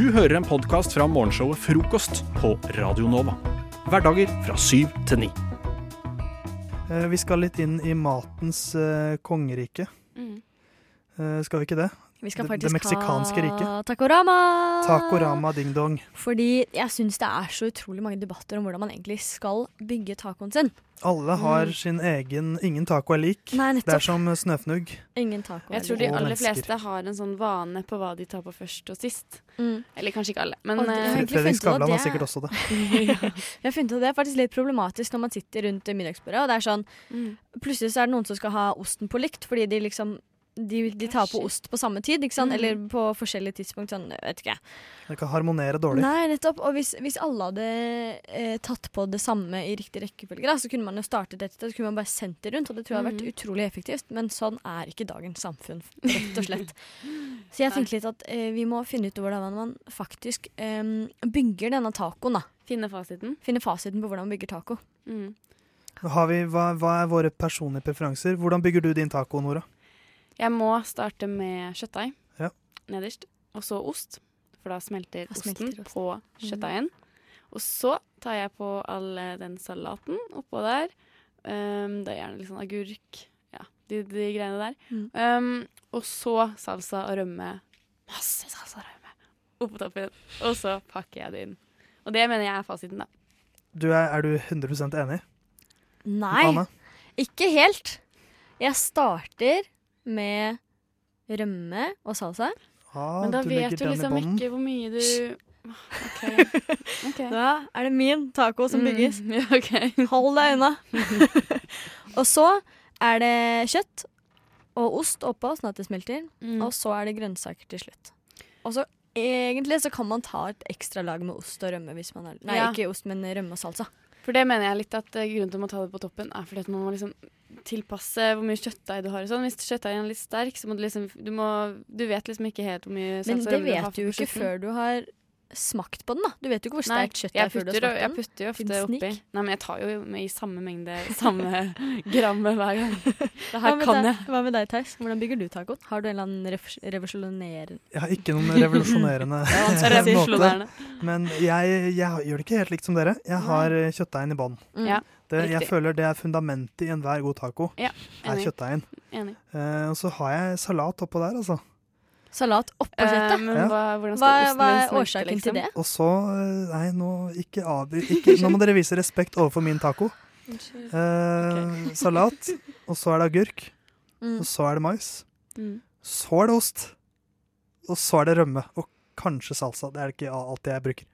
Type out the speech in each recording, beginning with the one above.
Du hører en podkast fra morgenshowet Frokost på Radio Nova. Hverdager fra syv til ni. Eh, Vi skal litt inn i matens eh, kongerike. Mm. Eh, skal vi ikke det? Vi skal Det- faktisk det meksikanske ha riket. Takorama! Takorama, ding dong. Fordi jeg syns det er så utrolig mange debatter om hvordan man egentlig skal bygge tacoen sin. Alle har Mm. sin egen Ingen taco er lik. Nei, Det er som snøfnugg. Ingen taco. Jeg tror de aller fleste har en sånn vane på hva de tar på først og sist. Mm. Eller kanskje ikke alle, men det- eh, Fredrik Skavlan har sikkert også det. Jeg har funnet ut at det er faktisk litt problematisk når man sitter rundt middagsbordet, og det er sånn mm. Plutselig så er det noen som skal ha osten på likt, fordi de liksom de, de tar på ost på samme tid, ikke sant? Mm. eller på forskjellige tidspunkt. Sånn, vet ikke. Det kan harmonere dårlig. Nei, nettopp. Og hvis, hvis alle hadde eh, tatt på det samme i riktig rekkefølge, da, så kunne man jo startet et sted, så kunne man bare sendt det rundt, og det tror jeg hadde vært Mhm. utrolig effektivt. Men sånn er ikke dagens samfunn, rett og slett. Så jeg tenker litt at eh, vi må finne ut hvordan man faktisk eh, bygger denne tacoen, da. Finne fasiten. Finne fasiten på hvordan man bygger taco. Mm. Har vi, hva, hva er våre personlige preferanser? Hvordan bygger du din taco, Nora? Jeg må starte med kjøttdeig Ja. nederst, og så ost. For da smelter Da osten smelter osten. på kjøttdeigen. Og så tar jeg på all eh, den salaten oppå der. Um, det er gjerne litt sånn agurk, ja, de, de greiene der. Mm. Um, og så salsa og rømme. Masse salsa og rømme oppå toppen. Og så pakker jeg det inn. Og det mener jeg er fasiten, da. Du er, er du 100% enig? Nei, Anna? ikke helt. Jeg starter med rømme og salsa. Ah, Men da du vet du liksom ikke hvor mye du okay. Okay. Da er det min taco som bygges. Mm, ja, ok. Hold deg unna. og så er det kjøtt og ost oppå, sånn at det smelter. Mm. Og så er det grønnsaker til slutt. Og så egentlig så kan man ta et ekstra lag med ost og rømme hvis man er Nei, Ja. ikke ost, men rømme og salsa. For det mener jeg litt at eh, grunnen til at man tar det på toppen, er fordi at man må liksom tilpasse hvor mye kjøttdeig du har. sånn. Hvis kjøttdeigen er litt sterk, så må du liksom Du, må, du vet liksom ikke helt hvor mye salsa det rømme Men det vet du jo ikke før du har smakt på den, da. Du vet jo ikke hvor sterkt kjøttet er før du har smakt smakt jeg den. putter jo ofte oppi. Nei, men jeg tar jo med i samme mengde, samme grammet hver gang. Det her med, kan jeg. hva med deg, Theis? Hvordan bygger du tacoen? Har du en eller annen revolusjonerende Jeg har ikke noen revolusjonerende er måte. Men jeg, jeg gjør det ikke helt likt som dere. Jeg har eh, kjøttdeigen i bånn. Mm. Ja, Det, jeg føler det er fundamentet i enhver god taco. Ja, er enig. kjøttdeigen. Enig. Uh, og så har jeg salat oppå der, altså. Salat oppå Eh, kjøttet? men Ja. hva, hvordan Hva, hva er årsaken liksom? til det? Og så eh, Nei, nå ikke avbryt Nå må dere vise respekt overfor min taco. Eh, Salat, og så er det agurk, Mm. og så er det mais. Mm. Så er det ost. Og så er det rømme. Og kanskje salsa. Det er ikke alltid jeg bruker.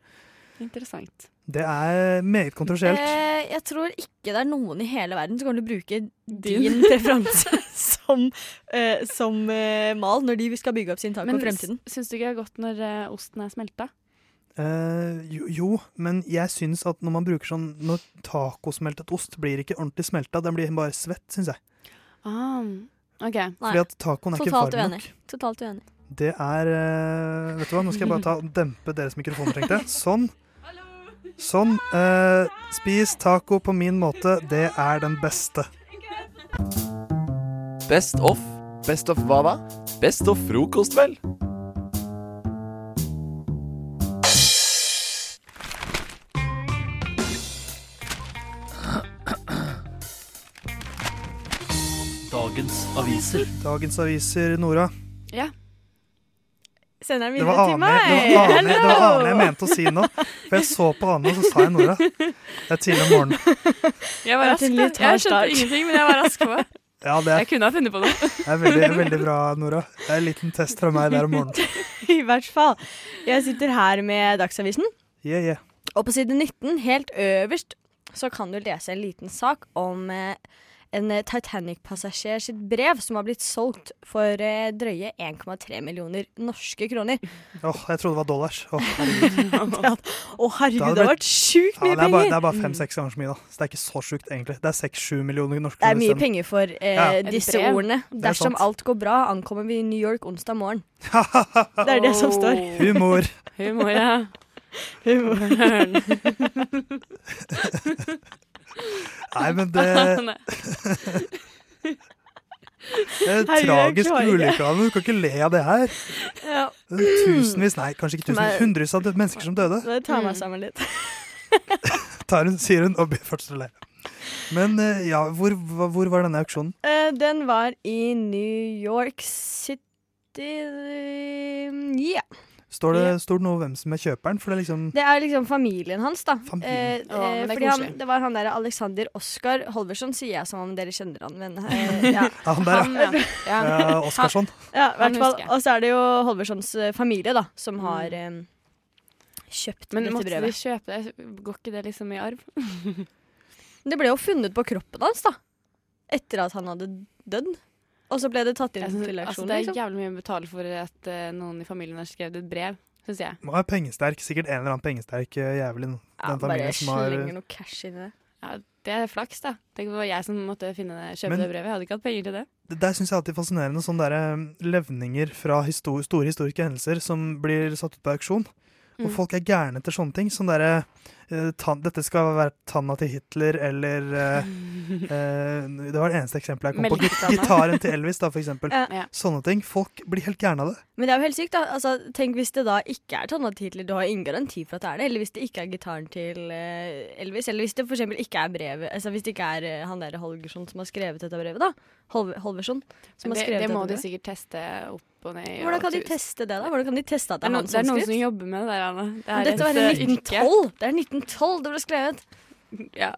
Interessant. Det er meget kontroversielt. Eh, jeg tror ikke det er noen i hele verden som kommer til å bruke Din. din preferanse som, eh, som eh, mal når de skal bygge opp sin tak på fremtiden. Men syns du ikke det er godt når eh, osten er smelta? Eh, jo, jo, men jeg syns at når man bruker sånn Når tacosmeltet ost blir ikke ordentlig smelta, den blir bare svett, syns jeg. Ah, OK. Fordi at tacoen er ikke totalt varm nok. Totalt uenig. Det er eh, Vet du hva, nå skal jeg bare ta, dempe deres mikrofoner, tenkte jeg. Sånn. Sånn. eh, spis taco på min måte. Det er den beste. Best of. Best of hva da? Best of frokost, vel? Dagens aviser. Dagens aviser, Nora. Ja. Sender den Det videre var til meg. det var Ane, det var Ane jeg mente å si nå. For jeg så på Ane, og så sa jeg Nora. Det er tidlig om morgenen. Jeg var rask Jeg skjønte ingenting, men jeg var rask på. Ja, det er, Jeg kunne ha funnet på noe. det er veldig, veldig bra, Nora. Det er en liten test fra meg der om morgenen. I hvert fall. Jeg sitter her med Dagsavisen, Yeah, yeah. og på side 19, helt øverst, så kan du lese en liten sak om eh, en eh, Titanic-passasjer sitt brev som har blitt solgt for eh, drøye 1,3 millioner norske kroner. Åh, jeg trodde det var dollars. Åh, herregud. oh, herregud, det hadde det har vært sjukt Ja, mye det, er bare, penger! det er bare fem-seks ganger så mye, da. Så det er ikke så sjukt, egentlig. Det er seks-sju millioner norske kroner. Det er mye penger for eh, Ja. Disse ordene. er Dersom alt går bra, ankommer vi i New York onsdag morgen. Det er det som står. Humor. Humor, ja. Nei, men det, det er Herregud, tragisk ulykke. Du kan ikke le av det her. Ja. Tusenvis, nei, kanskje ikke tusenvis. Hundrevis av mennesker som døde. Det tar meg Mm. sammen litt. Tar hun, sier hun og til å le. Men eh, ja, hvor, hvor var denne auksjonen? Eh, den var i New York City Ja. Står det, Ja. står det noe om hvem som er kjøperen? For det er liksom Det er liksom familien hans, da. Familien. Eh, eh, det fordi han, det var han der Alexander Oskar Holversson, sier jeg som om dere kjenner han, men eh, ja. ja, han der, Han, ja. ja. ja. Uh, Oskarsson. ja i hvert fall. Og så er det jo Holverssons eh, familie, da, som har eh, kjøpt Men dette måtte de kjøpe det? Går ikke det liksom i arv? Det ble jo funnet på kroppen hans, da. Etter at han hadde dødd. Og så ble det tatt inn synes, til altså, auksjon. det er liksom. jævlig mye å betale for at uh, noen i familien har skrevet et brev, syns jeg. Må være pengesterk. Sikkert en eller annen pengesterk uh, jævel i den Ja, bare familien som har slenger noe cash inn i det. Ja, det er flaks, da. Tenk om det var jeg som måtte finne det, kjøpe Men- det brevet. Jeg hadde ikke hatt penger til det. Det Der syns jeg alltid er fascinerende sånne der, eh, levninger fra histor store historiske hendelser som blir satt ut på auksjon. Og Mm. folk er gærne etter sånne ting. Sånn derre eh, tann- Dette skal være tanna til Hitler, eller eh, eh, Det var det eneste eksempelet jeg kom på. Git- Gitaren til Elvis, da, for eksempel. Ja. Sånne ting. Folk blir helt gærne av det. Men det er jo helt sykt, da. Altså, tenk hvis det da ikke er tanna til Hitler. Du har ingen garanti for at det er det. Eller hvis det ikke er gitaren til eh, Elvis. Eller hvis det for eksempel ikke er brevet Altså hvis det ikke er eh, han der Holgersson som har skrevet dette brevet, da. Hol Holversson. Som det, har det, skrevet det må dette de sikkert teste opp ned. Hvordan kan de teste det, da? Hvordan kan de teste at Det det er, er no, han det er noen som jobber med det der, Anne. Det er Dette var i eh, 1912! Det er 1912 det ble skrevet. Ja.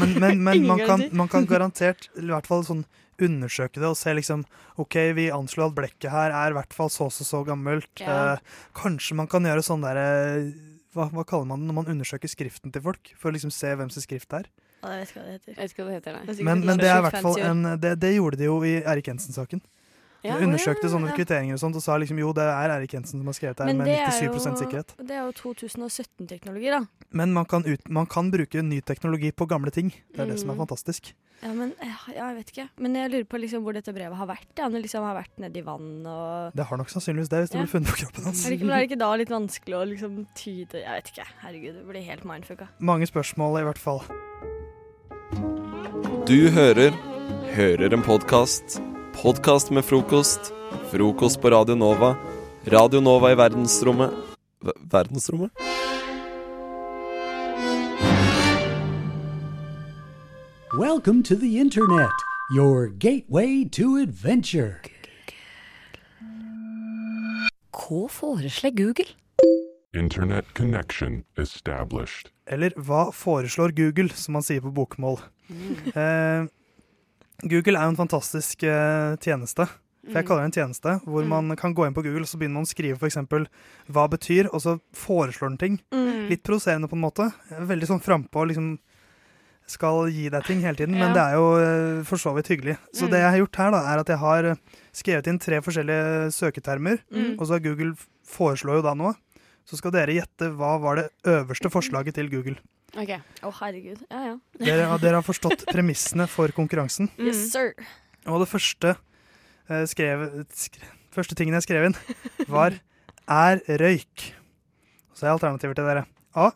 Men, men, men, man, kan, man kan garantert i hvert fall sånn undersøke det og se liksom OK, vi anslår at blekket her er i hvert fall så og så, så gammelt. Ja. Eh, kanskje man kan gjøre sånn derre hva, hva kaller man det når man undersøker skriften til folk? For å liksom se hvem sin skrift det er. Ja, jeg vet ikke hva det heter. Hva det heter, er Men, men det er i hvert fall en det, det gjorde de jo i Erik Jensen-saken. Ja, de undersøkte sånne ja. kvitteringer og sånt og sa liksom jo, det er Erik Jensen som har skrevet det her med er 97% jo- sikkerhet. Det er jo 2017-teknologi, da. Men man kan, ut, man kan bruke ny teknologi på gamle ting. Det er det som er Mm. fantastisk. Ja, men ja, jeg vet ikke. Men jeg lurer på liksom hvor dette brevet har vært. Ja, om det liksom har vært nedi vann og Det har nok sannsynligvis det, hvis det Ja. blir funnet på kroppen hans. men er det ikke da litt vanskelig å liksom tyde Jeg vet ikke. Herregud, det blir helt mindfucka. Mange spørsmål, i hvert fall. Du hører Hører en podkast. Podkast med frokost. Frokost på Radio Nova. Radio Nova i verdensrommet Ver- Verdensrommet? Welcome to the Internet, your gateway to adventure. Hva foreslår Google? Internet connection established. Eller hva foreslår Google, som man sier på bokmål? Eh, Google er jo en fantastisk eh, tjeneste. For jeg kaller det en tjeneste hvor Mm. man kan gå inn på Google og så begynner man å skrive f.eks. hva betyr, og så foreslår den ting. Mm. Litt provoserende på en måte. Veldig sånn frampå og liksom skal gi deg ting hele tiden, men det er jo eh, for så vidt hyggelig. Så Mm. det jeg har gjort her, da, er at jeg har eh, skrevet inn tre forskjellige søketermer, Mm. og så har Google foreslår jo da noe. Så skal dere gjette hva var det øverste forslaget til Google. Ok. Å, herregud. Ja, ja. Dere, dere har forstått premissene for konkurransen. Mm. Yes, sir. Og det første, eh, skrev, skre, første tingen jeg skrev inn, var 'er røyk'. Så er alternativer til dere. A.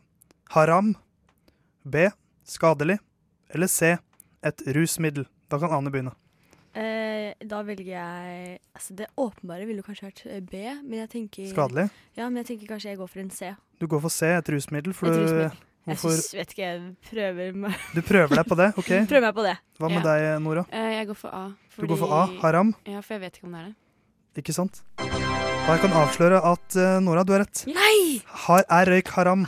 Haram. B. Skadelig. Eller C. Et rusmiddel. Da kan Ane begynne. Eh, da velger jeg Altså, det åpenbare ville kanskje vært eh, B, men jeg tenker Skadelig. Ja, men jeg tenker kanskje jeg går for en C. Du går for C, et rusmiddel. For Et du, rusmiddel. Jeg synes, vet ikke, jeg prøver meg, du prøver deg på det? ok? prøver meg på det. Hva med Ja. deg, Nora? Eh, jeg går for A. Du går for A. Haram. Ja, for jeg vet ikke om det er det. Ikke sant? Og jeg kan avsløre at eh, Nora, du har rett. Nei! Har, er røyk haram?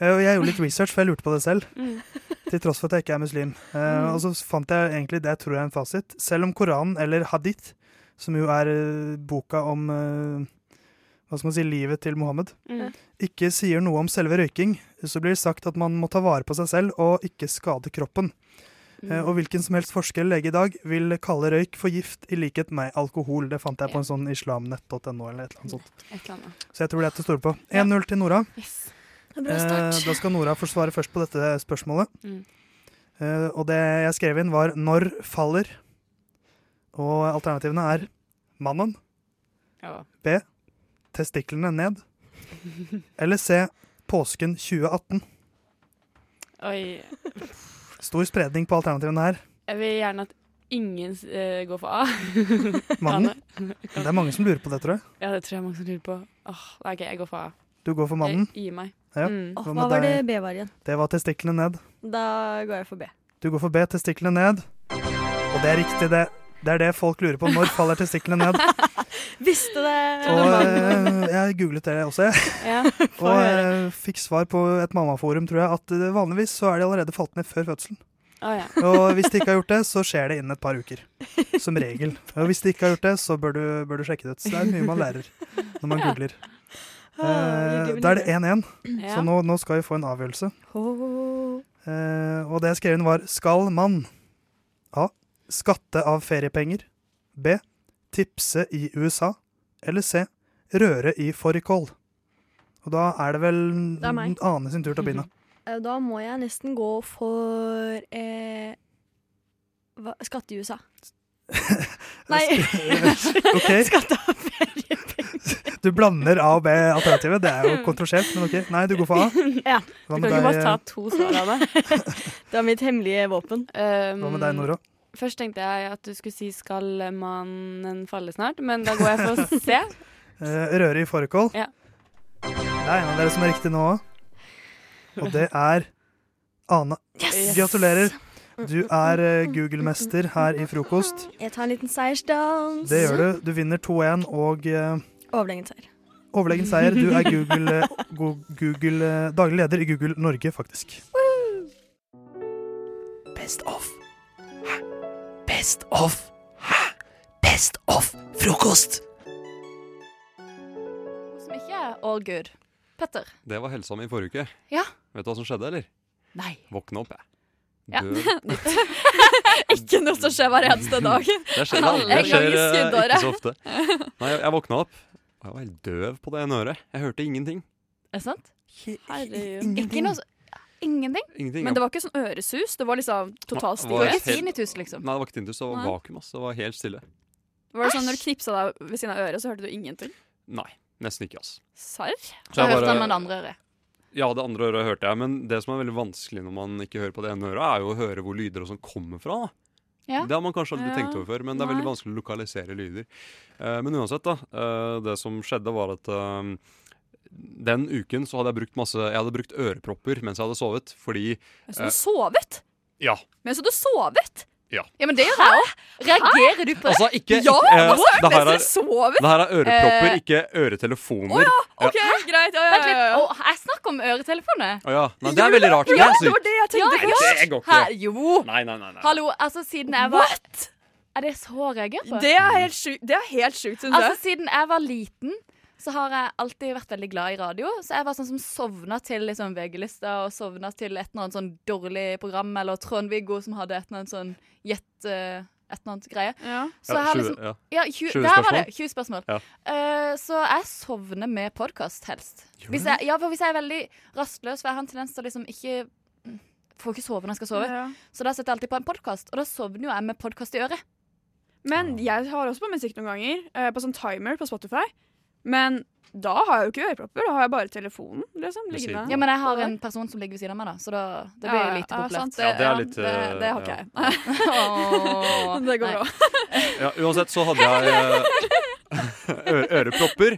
Eh, og jeg gjorde litt research, for jeg lurte på det selv. Mm. Til tross for at jeg ikke er muslim. Eh, Mm. Og så fant jeg egentlig det jeg tror er en fasit. Selv om Koranen, eller Hadith, som jo er boka om hva skal man si, livet til Mohammed, Mm. ikke sier noe om selve røyking, så blir det sagt at man må ta vare på seg selv og ikke skade kroppen. Eh, Mm. og hvilken som helst forsker eller lege i dag vil kalle røyk for gift, i likhet med alkohol. Det fant jeg på en sånn islamnett.no eller et eller annet sånt. Eller annet. Så jeg tror det er til å stole på. 1-0 til Nora. Yes. Eh, da skal Nora forsvare først på dette spørsmålet. Mm. Eh, og det jeg skrev inn, var 'når faller'. Og alternativene er mannen, Ja. testiklene ned, eller C. påsken 2018. Oi. Stor spredning på alternativene her. Jeg vil gjerne at ingen uh, går for A. Mannen? Anne? Det er mange som lurer på det, tror jeg. Ja, det tror jeg mange som lurer på. Åh, OK, jeg går for A. Du går for mannen. Jeg gir meg. Ja. Mm. Hva hva var det? B var igjen? Det var testiklene ned. Da går jeg for B. Du går for B, testiklene ned. Og det er riktig, det. Det er det folk lurer på. Når faller testiklene ned? Visste det! Og eh, jeg googlet det også, jeg. Ja, Og høre. eh, fikk svar på et mammaforum, tror jeg, at eh, vanligvis så er de allerede falt ned før fødselen. Oh, ja. Og hvis de ikke har gjort det, så skjer det innen et par uker. Som regel. Og hvis de ikke har gjort det, så bør du, bør du sjekke det ut. Så det er mye man lærer når man googler. Eh, da er det 1-1, så nå, nå skal vi få en avgjørelse. Eh, og det jeg skrev inn var Skal man A. Skatte av feriepenger B. Tipse i USA Eller C. Røre i fårikål Og da er det vel Det er. Ane sin tur til å begynne Eh, Da må jeg nesten gå for eh, hva, Skatte i USA. Nei. okay. Skatte av feriepenger. Du blander A og B alternativet Det er jo kontroversielt, men ok Nei, du går for A Ja. Du kan ikke bare ta to svar av det. Det er mitt hemmelige våpen. Um, hva med deg Nora? Først tenkte jeg at du skulle si 'skal mannen falle snart', men da går jeg for å se. røre i fårikål Ja. Det er en av dere som er riktig nå òg. Og det er Ane Yes! Gratulerer Du er eh, Google-mester her i frokost Jeg tar en liten seiersdans. Det gjør du. Du vinner 2-1 og eh, Overlegen seier. overlegen seier. Du er Google, eh, Google eh, daglig leder i Google Norge, faktisk. Best of. Best of. Hæ? Best of frokost. Som ikke er all good. Petter. Det var helsa mi i forrige uke. Ja. Vet du hva som skjedde, eller? Nei. Våkne opp, jeg. Ja. Død. ikke noe som skjer hver eneste dag. Det skjer, det skjer eh, ikke så ofte. Nei, jeg, jeg våkna opp, og jeg var helt døv på det ene øret. Jeg hørte ingenting. Er det sant? Herregud. Ikke noe så Ingenting? Ingenting. Men det var ikke sånn øresus, det var liksom total Det var Ikke helt- tinnitus, liksom. Nei, det var ikke tinnitus, det var vakuum. ass. Det var helt stille. Var det sånn når du knipsa deg ved siden av øret, så hørte du ingenting? Nei, nesten ikke, ass. Serr? Så Da hørt hørte bare- han med det andre øret. Ja, det andre øret hørte jeg, men det som er veldig vanskelig når man ikke hører på det ene øret, er jo å høre hvor lyder og sånn kommer fra. da. Ja. Det har man kanskje aldri Ja, tenkt over før, men det er veldig nei. vanskelig å lokalisere lyder. Uh, men uansett, da. Uh, det som skjedde, var at eh, den uken så hadde jeg brukt masse Jeg hadde brukt ørepropper mens jeg hadde sovet, fordi Så Eh. du sovet? Ja. Mens du sovet? Ja. Ja, men det gjør jeg òg. Reagerer du på det? Altså, ikke Ja, eh, hva sa det, mens du sovet sover? det her er ørepropper, Eh, ikke øretelefoner. OK, greit. Ja, ja, Vent ja, litt. ja. Å, jeg snakker om øretelefoner. Oh, ja. Nei, det er veldig rart. Det Ja, det var det jeg tenkte ja. først. Det går ikke. Her, jo. Nei, nei, nei. nei. Hallo, altså siden jeg var What? Er det så å reagere på? Det er helt sjukt, syns helt sjukt syns Altså, siden jeg var liten, så har jeg alltid vært veldig glad i radio. Så jeg var sånn som sovna til liksom VG-lista og sovna til et eller annet sånn dårlig program, eller Trond-Viggo som hadde et eller annet sånn gjett eh, et eller annet greie. Ja. Så Ja, jeg har 20, liksom ja. Ja, 20, 20 der var det. 20 spørsmål. Ja. Uh, så jeg sovner med podkast, helst. Hvis jeg, ja, for hvis jeg er veldig rastløs, for jeg har en tendens til å liksom ikke Får ikke sove når jeg skal sove. Ja. Så da setter jeg alltid på en podkast, og da sovner jo jeg med podkast i øret. Men jeg har også på musikk noen ganger, Uh, på sånn timer på Spotify. Men da har jeg jo ikke ørepropper, da har jeg bare telefonen. liksom, liggende. Ja, men jeg har en person som ligger ved siden av meg, da, så da, det blir jo ja, lite populært. Ja, det er litt, det, eh, det har ikke ja. jeg. Åh, det går bra. Ja, uansett så hadde jeg eh, ørepropper.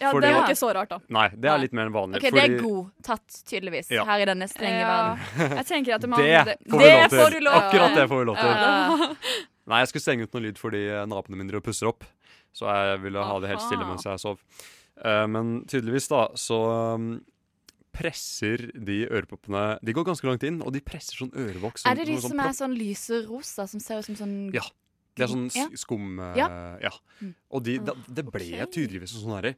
Ja, Fordi- Det var ikke så rart, da. Nei, det er litt mer enn vanlig. OK, det er godtatt, tydeligvis, Ja. her i denne strenge Ja. verden. Jeg tenker at man Det får Det får du lov til. Akkurat det får vi lov til. Ja. Nei, jeg skulle stenge ut noe lyd fordi napene naboene mine pusser opp. Så jeg ville ha det helt stille mens jeg sov. Uh, men tydeligvis, da, så um, presser de ørepoppene De går ganske langt inn, og de presser sånn ørevoks. Er det de sånn, som er sånn lyserosa, som ser ut som sånn Ja. Det er sånn skum... eh, Ja. ja. Mm. Og de, da, det ble tydeligvis en sånn herre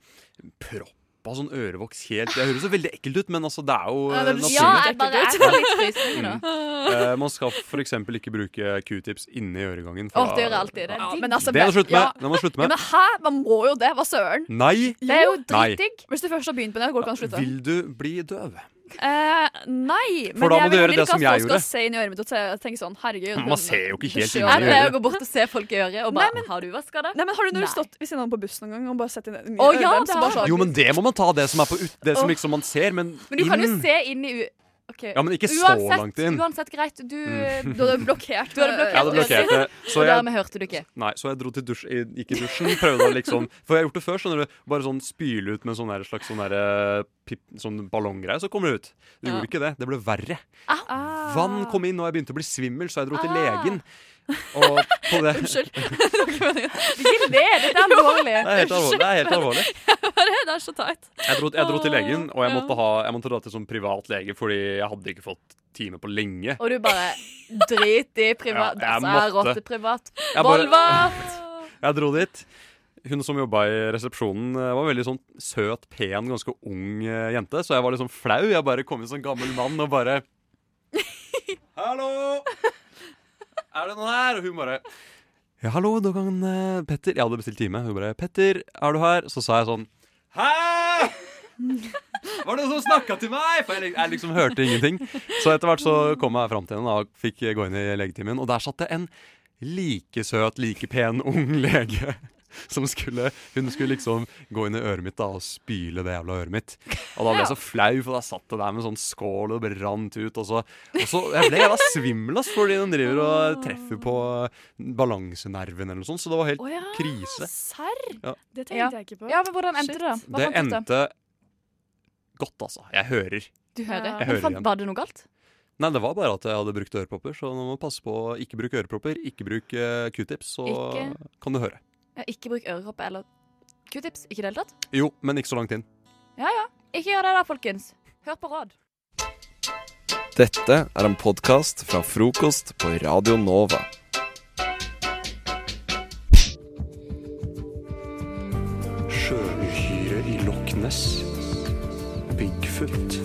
proppa sånn ørevoks helt Det høres jo veldig ekkelt ut, men altså, det er jo Ja, det er. Ja, jeg bare jeg får litt. Eh, man skal f.eks. ikke bruke q-tips inni øregangen. Åh, det gjør alltid. Det Ja, men altså, Det må du slutte med! ja. Du slutte Ja, med. men hæ? Man må jo det. Hva søren? Nei! Det er jo dritdigg. Hvis du først har begynt på det, går det ikke an å slutte. Vil du bli døv? Eh, nei, For men da må jeg du vil gjøre heller det ikke som at jeg folk skal gjorde. se inn i øret mitt og tenke sånn Herregud. Man ser jo ikke helt inn i øret. jeg. pleier å gå bort og se folk i øret og bare Har du vaska det? Nei, men Har du når du stått ved siden av noen på bussen noen gang og bare sett inn i øret ja, deres, sånn, Jo, men det må man ta, det som er på ut, det som liksom man ser, men Men du kan jo se inn i u... Ok. Ja, men ikke så Uansett- langt inn. Uansett, greit. Du, Mm. Du hadde blokkert. Du hadde blokkert Jeg hadde blokkert det. Så Og jeg- dermed hørte du ikke. Nei, så jeg dro til dusj, gikk i dusjen. Prøvde å liksom For jeg har gjort det før. skjønner du Bare sånn spyle ut med sånn slags sånn, der, pip, sånn ballonggreie, så kommer det ut. Det Ja. gjorde ikke det. Det ble verre. Ah. Vann kom inn, og jeg begynte å bli svimmel, så jeg dro til legen. Og på det Unnskyld. Ikke dette er alvorlig. Det er helt alvorlig. Det er helt alvorlig. Det er så teit. Jeg dro, jeg dro til legen, og jeg måtte, ha, jeg måtte dra til sånn privat lege fordi jeg hadde ikke fått time på lenge. Og du bare drit i privat. Ja, jeg altså, jeg har måtte. til privat. Jeg bare- Volvat! Jeg dro dit. Hun som jobba i resepsjonen, eh, var veldig sånn søt, pen, ganske ung eh, jente. Så jeg var litt sånn flau. Jeg bare kom inn som gammel mann og bare Hallo! Er det noen her? Og hun bare Ja, hallo, da kan eh, Petter Jeg hadde bestilt time. Hun bare Petter, er du her? Så sa jeg sånn Hæ? Var det noen som snakka til meg? For jeg, li- jeg liksom hørte ingenting. Så etter hvert så kom jeg fram til henne og fikk gå inn i legetimen. Og der satt det en like søt, like pen ung lege. Som skulle, hun skulle liksom gå inn i øret mitt da og spyle det jævla øret mitt. Og da ble jeg så flau, for da satt det der med sånn skål og det brant ut. Og så, og så jeg ble jævla svimmel, ass, fordi den driver og treffer på balansenerven eller noe sånt. Så det var helt oh, ja, krise. Serr? Ja. Det tenkte Ja. jeg ikke på. Ja, men hvordan endte det. Hva Det endte godt, altså. Jeg hører. Du hører? Jeg hører fant, igjen. var det noe galt? Nei, det var bare at jeg hadde brukt ørepropper, så nå må du passe på å ikke bruke ørepropper, ikke bruk eh, q-tips, så Ikke- kan du høre. Ja, ikke bruk ørepropp eller q-tips. Ikke i det hele tatt? Jo, men ikke så langt inn. Ja ja. Ikke gjør det da, folkens. Hør på råd. Dette er en podkast fra frokost på Radio Nova. Sjøuhyre i Loch Ness. Bigfoot.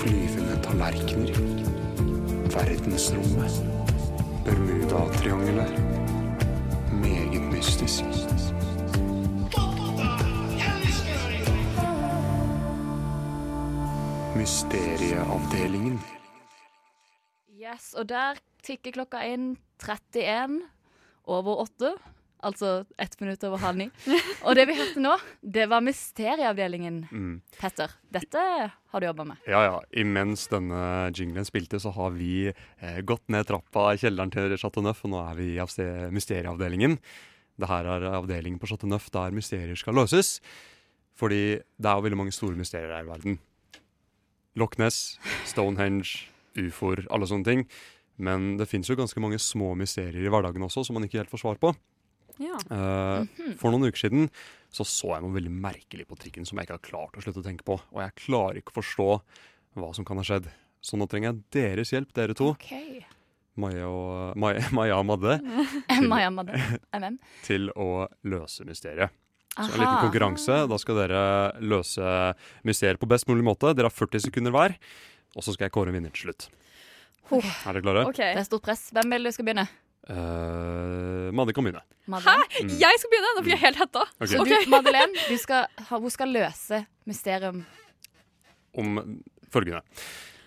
Flyvende tallerkener. Verdensrommet. Bermudatriangelet. Meget mystisk. Mysterieavdelingen. Yes, og der tikker klokka inn 31 over 8. Altså ett minutt over halv ni. Og det vi hørte nå, det var Mysterieavdelingen. Mm. Petter, dette har du jobba med. Ja, ja. Imens denne jinglen spilte, så har vi eh, gått ned trappa i kjelleren til Chateau Neuf, og nå er vi i mysterieavdelingen. Det her er avdelingen på Chateau Neuf der mysterier skal løses. Fordi det er jo veldig mange store mysterier her i verden. Loch Ness, Stonehenge, ufoer, alle sånne ting. Men det fins jo ganske mange små mysterier i hverdagen også som man ikke helt får svar på. Ja. Mhm. For noen uker siden så så jeg noe veldig merkelig på trikken som jeg ikke har klart å slutte å tenke på. Og jeg klarer ikke å forstå hva som kan ha skjedd. Så nå trenger jeg deres hjelp, dere to. Ok. Maja og, Maja, Maja og Madde. Maja Madde. MM. Til å løse mysteriet. Så en liten konkurranse. Da skal dere løse mysteriet på best mulig måte. Dere har 40 sekunder hver. Og så skal jeg kåre en vinner til slutt. Okay. Er dere klare? Det er stort press. Hvem vil du skal begynne? Uh, Madde kan begynne. Hæ? Mm. Jeg skal begynne? Nå blir jeg helt hetta. Okay. Så du, Madeleine, du skal, hun skal løse mysterium. om følgende.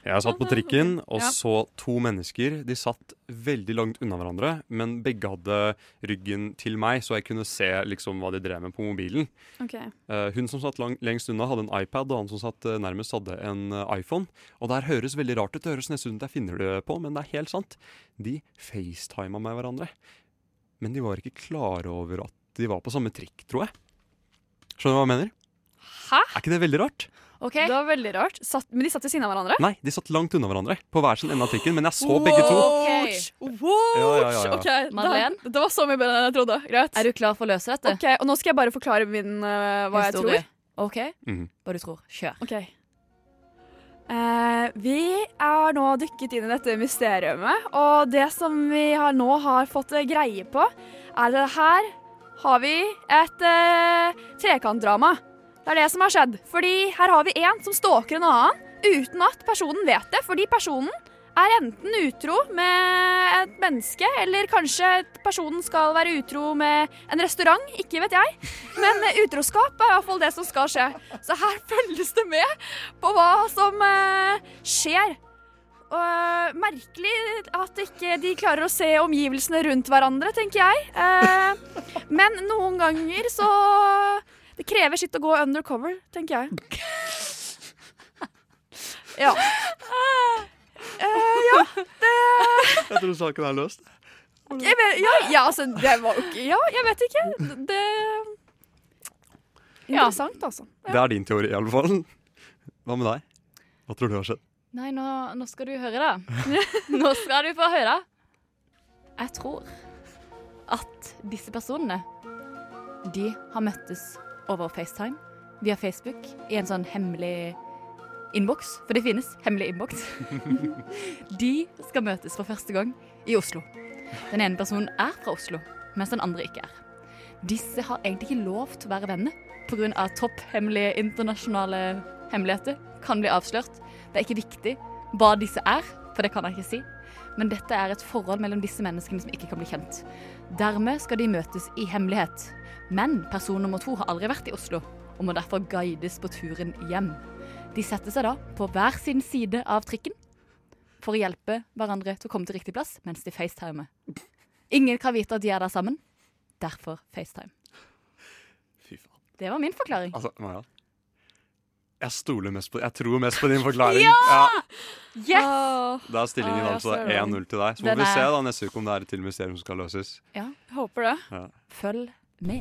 Jeg satt på trikken og Ja. så to mennesker. De satt veldig langt unna hverandre, men begge hadde ryggen til meg, så jeg kunne se liksom hva de drev med på mobilen. Okay. Uh, hun som satt lang, lengst unna, hadde en iPad, og han som satt uh, nærmest, hadde en uh, iPhone. Og det her høres veldig rart ut, det høres nesten ut som jeg finner det på, men det er helt sant. De facetima med hverandre. Men de var ikke klare over at de var på samme trikk, tror jeg. Skjønner du hva jeg mener? Hæ? Er ikke det veldig rart? Det var veldig rart. Satt, men de satt ved siden av hverandre? Nei, de satt langt unna hverandre på hver sin ende av trikken, men jeg så begge to. Okay. Watch. Ja, ja, ja, ja. Ok, det- Det var så mye bedre enn jeg trodde. Greit. Er du klar for å løse dette? Ok, og Nå skal jeg bare forklare min, uh, hva jeg tror. OK? Mhm. Hva du tror. Kjør. Ok. Uh, vi er nå dykket inn i dette mysteriet, og det som vi har nå har fått eh, greie på, er at her har vi et uh, trekantdrama. Det er det som har skjedd. Fordi her har vi en som stalker en annen uten at personen vet det. Fordi personen er enten utro med et menneske, eller kanskje personen skal være utro med en restaurant. Ikke vet jeg. Men utroskap er iallfall det som skal skje. Så her følges det med på hva som eh, skjer. Og, eh, merkelig at ikke de klarer å se omgivelsene rundt hverandre, tenker jeg. Eh, men noen ganger så Det krever sitt å gå undercover, tenker jeg. Ja. Ja, det Jeg tror saken er løst. jeg vet, ja, ja, altså, det var jo ikke Ja, jeg vet ikke. Det Interessant, altså. Det er din teori, i alle fall. Hva med deg? Hva tror du har skjedd? Nei, nå, nå skal du høre, da. nå skal du få høre. Jeg tror at disse personene De har møttes over FaceTime via Facebook i en sånn hemmelig innboks. For det finnes hemmelig innboks. De skal møtes for første gang i Oslo. Den ene personen er fra Oslo, mens den andre ikke er. Disse har egentlig ikke lov til å være venner pga. topphemmelige internasjonale hemmeligheter kan bli avslørt. Det er ikke viktig hva disse er, for det kan jeg ikke si. Men dette er et forhold mellom disse menneskene som ikke kan bli kjent. Dermed skal de møtes i hemmelighet. Men person nummer to har aldri vært i Oslo, og må derfor guides på turen hjem. De setter seg da på hver sin side av trikken for å hjelpe hverandre til å komme til riktig plass mens de facetimer. Ingen kan vite at de er der sammen. Derfor FaceTime. Fy faen. Det var min forklaring. Altså, Maja. Jeg stoler mest på Jeg tror mest på din forklaring. Ja! Yes! Da er stillingen Å, altså ser det. 1-0 til deg. Så må vi er- se da neste uke om det er et til mysterium som skal løses. Ja, jeg håper det. Ja. Følg du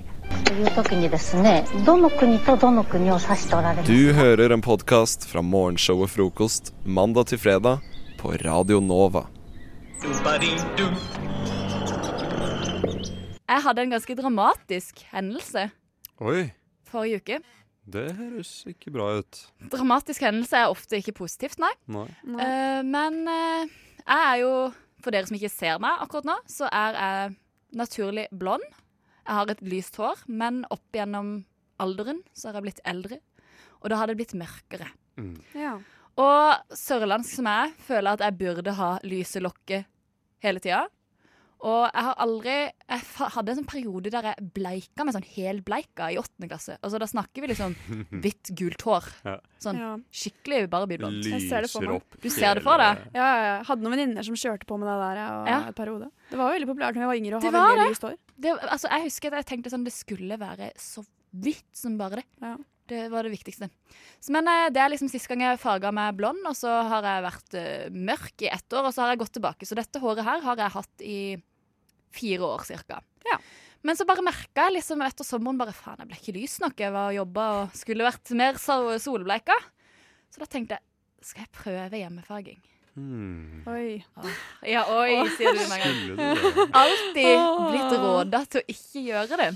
hører en podkast fra morgenshow og Frokost mandag til fredag på Radio Nova. Jeg hadde en ganske dramatisk hendelse Oi. forrige uke. Det høres ikke bra ut. Dramatisk hendelse er ofte ikke positivt, nei. nei. nei. Uh, men uh, jeg er jo, for dere som ikke ser meg akkurat nå, så er jeg naturlig blond. Jeg har et lyst hår, men opp gjennom alderen så har jeg blitt eldre. Og da har det blitt mørkere. Ja. Og sørlandsk som jeg er, føler at jeg burde ha lyse lokker hele tida. Og jeg har aldri Jeg hadde en sånn periode der jeg bleika med sånn helbleika i åttende klasse. Altså Da snakker vi liksom hvitt, gult hår. Sånn Ja. skikkelig barbieblondt. Jeg ser det for meg. Du ser det for deg? Ja, ja, ja. Hadde noen venninner som kjørte på med det der ja, Ja. en periode. Det var jo veldig populært da jeg var yngre å ha veldig lyst hår. Det. Altså, jeg husker at jeg tenkte sånn det skulle være så vidt som bare det. Det var det viktigste. Så, men eh, det er liksom siste gang jeg farga meg blond, og så har jeg vært uh, mørk i ett år, og så har jeg gått tilbake. Så dette håret her har jeg hatt i fire år cirka. Men så bare merka jeg liksom etter sommeren bare faen, jeg ble ikke lys nok. Jeg var og jobba og skulle vært mer sol- solbleika. Så da tenkte jeg skal jeg prøve hjemmefarging. Hmm. Oi. Ja, oi, sier du. Skulle du? Alltid blitt råda til å ikke gjøre det.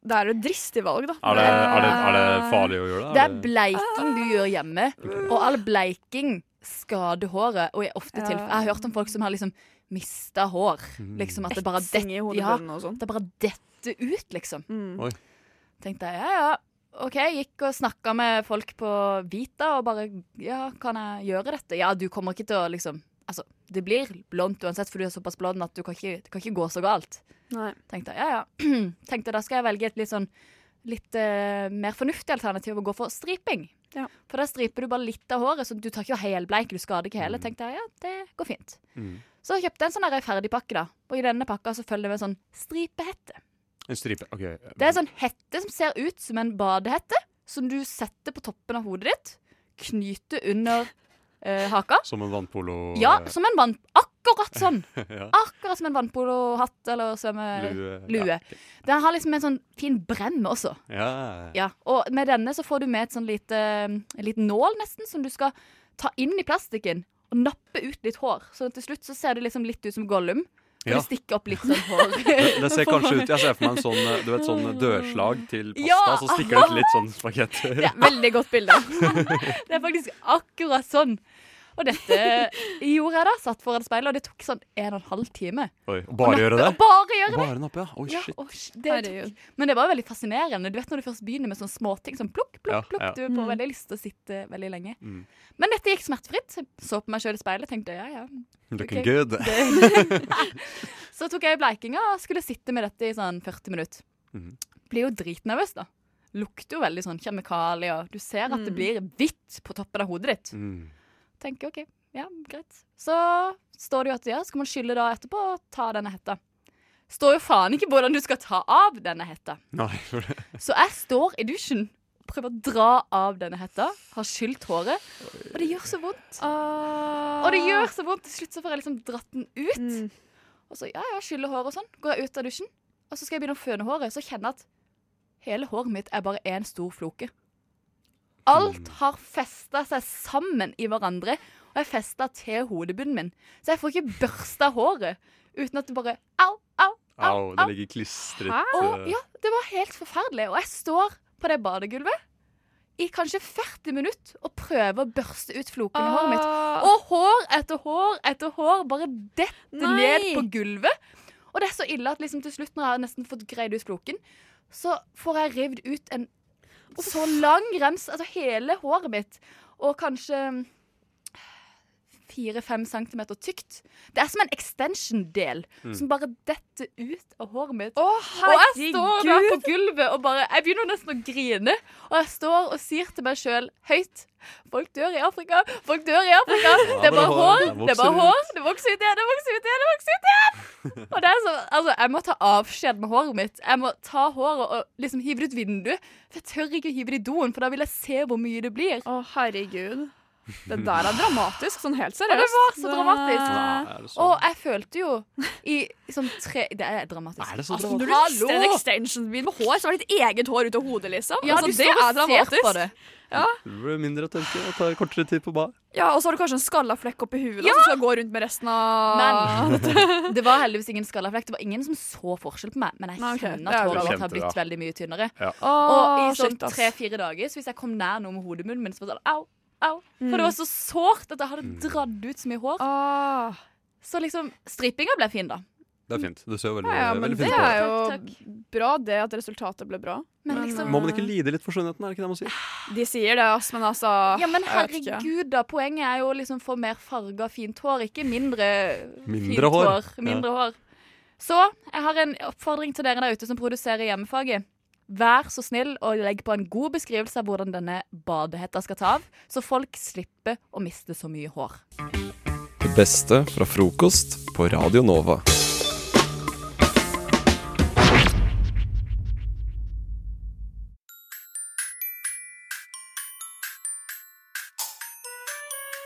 Det er jo et dristig valg, da. Er det, er, det, er det farlig å gjøre det? Det er bleiking du gjør hjemme, og all bleiking skader håret. Og i ofte Ja. tilfeller Jeg har hørt om folk som har liksom mista hår. Mm. Liksom at det bare detter ja, sånn. Det bare detter ut, liksom. Mm. Tenkte jeg ja, ja. OK, gikk og snakka med folk på Vita og bare Ja, kan jeg gjøre dette? Ja, du kommer ikke til å liksom Altså, det blir blondt uansett, for du er såpass blond at du kan ikke, det kan ikke gå så galt. Nei. Tenkte ja, ja. Tenkte da skal jeg velge et litt sånn litt uh, mer fornuftig alternativ og gå for striping. Ja. For da striper du bare litt av håret, så du tar ikke helbleik, du skader ikke hele. Tenkte jeg, ja, det går fint. Mm. Så kjøpte jeg en sånn der ferdigpakke, da. Og i denne pakka så følger det med en sånn stripehette. En stripe. OK. Det er en sånn hette som ser ut som en badehette, som du setter på toppen av hodet ditt, knyter under eh, haka. Som en vannpolo Ja, som en vann... Akkurat sånn! Ja. Akkurat som en vannpolohatt eller svømmelue. Lue, Den har liksom en sånn fin brem også. Ja. Ja, Og med denne så får du med et sånn lite, en liten nål nesten, som du skal ta inn i plastikken og nappe ut litt hår. Så til slutt så ser det liksom litt ut som Gollum. Og Ja. stikke opp litt sånn hår. Det, det ser kanskje ut Jeg ser for meg en sånn, eh, du vet, sånn dørslag til pasta, Ja! så stikker det ut litt sånn spagetter. Ja, veldig godt bilde. det er faktisk akkurat sånn. Og dette gjorde jeg da. Satt foran speilet, og det tok sånn en og en halv time. Oi, bare gjøre det? Bare gjøre det. Bare nappe, ja. Oi, Ja, shit. og sh- det tok. Men det var veldig fascinerende. Du vet når du først begynner med sånne småting sånn plukk, plukk, plukk. ja. Du får veldig lyst til å sitte veldig lenge. Mm. Men dette gikk smertefritt. Så på meg sjøl i speilet tenkte ja, ja. Looking okay. good. Så tok jeg bleikinga og skulle sitte med dette i sånn 40 minutter. Mm. Blir jo dritnervøs, da. Lukter jo veldig sånn kjemikalier. Du ser at det Mm. blir hvitt på toppen av hodet ditt. Mm. Tenker OK, ja, greit. Så står det jo at ja, skal man skylle da etterpå og ta denne hetta. Står jo faen ikke hvordan du skal ta av denne hetta. Nei, for det Så jeg står i dusjen, prøver å dra av denne hetta, har skylt håret. Og det gjør så vondt. Og det gjør så vondt. Til slutt så får jeg liksom dratt den ut. Og så ja, ja, skyller håret og sånn. Går jeg ut av dusjen, og så skal jeg begynne å føne håret, så kjenner jeg at hele håret mitt er bare én stor floke. Alt har festa seg sammen i hverandre, og jeg festa til hodebunnen min. Så jeg får ikke børsta håret uten at det bare au, au, Au, au det ligger klistret og, eh, ja, det var helt forferdelig. Og jeg står på det badegulvet i kanskje 40 minutter og prøver å børste ut flokene i håret mitt. Ah. Og hår etter hår etter hår bare detter Nei. ned på gulvet. Og det er så ille at liksom til slutt, når jeg har nesten fått greid ut floken, så får jeg revet ut en så lang rems, altså hele håret mitt, og kanskje fire-fem centimeter tykt. Det er som en extension-del Mm. som bare detter ut av håret mitt. Å, og jeg står der på gulvet og bare Jeg begynner nesten å grine. Og jeg står og sier til meg sjøl høyt Folk dør i Afrika! Folk dør i Afrika! Det er bare hår, Det er bare hår! Det vokser ut igjen! Det vokser ut igjen! Det vokser ut igjen! Og det er så, altså, Jeg må ta avskjed med håret mitt. Jeg må ta håret og liksom hive det ut vinduet. For jeg tør ikke å hive det i doen, for da vil jeg se hvor mye det blir. Å, herregud. Det der er dramatisk, sånn helt seriøst. Og det var så dramatisk. Ja. Og jeg følte jo i sånn tre Det er dramatisk. Er det så Altså, når du mister en extension min med hår, så har ditt eget hår ut av hodet, liksom. Ja, altså, du det er dramatisk. på det. Ja. Du blir mindre å tenke og tar kortere tid på bar. ja, og så har du kanskje en skalla flekk oppi huet Ja! som skal gå rundt med resten av Men det var heldigvis ingen skallaflekk. Det var ingen som så forskjell på meg. Men jeg kjenner Det er at håret mitt har blitt veldig mye tynnere. Ja. Og i sånn tre-fire dager, så hvis jeg kom nær noe med hodemunnen min, så var det sånn au, au. Mm. For det var så sårt at jeg hadde dratt ut så mye hår. Ah. Så liksom, strippinga ble fin, da. Det er fint. Du ser jo veldig, Ja, ja, men veldig det ut. Det er jo Takk, bra det at resultatet ble bra. Men liksom- Må man ikke lide litt for skjønnheten? Er det ikke det man sier? De sier det, ass, men altså Ja, men herregud, da. Poenget er jo liksom få mer farga, fint hår, ikke mindre, Mindre fint hår. hår. Mindre hår. Så jeg har en oppfordring til dere der ute som produserer hjemmefaget. Vær så snill og legg på en god beskrivelse av hvordan denne badehetta skal ta av, så folk slipper å miste så mye hår. Det beste fra frokost på Radio Nova.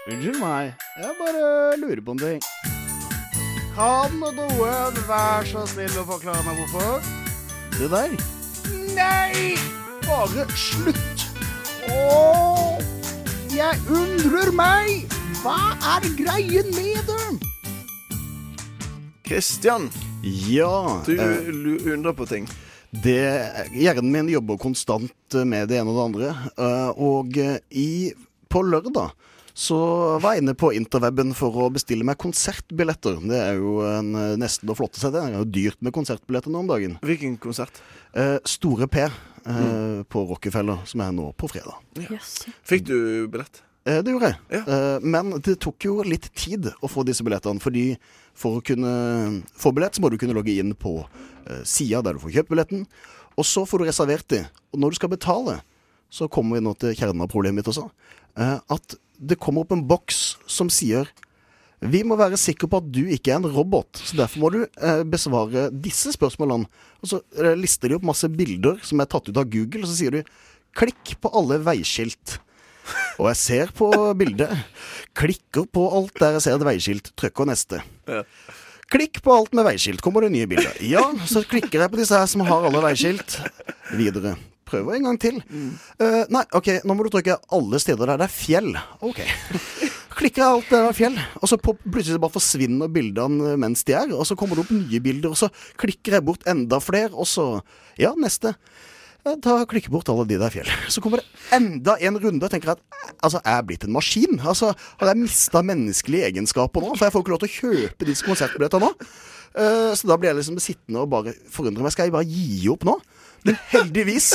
Unnskyld meg, jeg bare lurer på en ting. Kan noen være så snill å forklare meg hvorfor? Det der? Nei! Bare slutt! Åh! Jeg undrer meg! Hva er greien med det? Kristian, Ja, du eh, lu- undrer på ting. det, hjernen min jobber konstant med det ene og det andre. eh, Og eh, i, på lørdag så var jeg inne på interweben for å bestille meg konsertbilletter. Det er jo en, eh, nesten å flotte seg, det. Det er jo dyrt med konsertbilletter nå om dagen. Hvilken konsert? Eh, Store P eh, på Rockefeller, som er nå på fredag. Fikk du billett? Eh, det gjorde jeg. Eh, men det tok jo litt tid å få disse billettene. Fordi for å kunne få billett, så må du kunne logge inn på eh, sida der du får kjøpt billetten. Og så får du reservert de. Og når du skal betale, så kommer vi nå til kjernen av problemet mitt også. Eh, at det kommer opp en boks som sier vi må være sikre på at du ikke er en robot, så derfor må du eh, besvare disse spørsmålene. Og så eh, lister de opp masse bilder som er tatt ut av Google, og så sier du klikk på alle veiskilt. Og jeg ser på bildet, klikker på alt der jeg ser et veiskilt, trykker neste. Klikk på alt med veiskilt, kommer det nye bilder. Ja, så klikker jeg på disse her som har alle veiskilt. Videre. Prøver en gang til. Eh, nei, ok, nå må du trykke alle steder der det er fjell. Ok. Klikker jeg alt der det er fjell, og så plutselig bare forsvinner bildene mens de er. Og så kommer det opp nye bilder, og så klikker jeg bort enda flere, og så Ja, neste. Jeg klikker bort alle de der fjell. Så kommer det enda en runde og tenker at altså, er blitt en maskin? Altså, Har jeg mista menneskelige egenskaper nå? For jeg får ikke lov til å kjøpe disse konsertbillettene nå. Uh, så da blir jeg liksom sittende og bare forundre meg. Skal jeg bare gi opp nå? Men heldigvis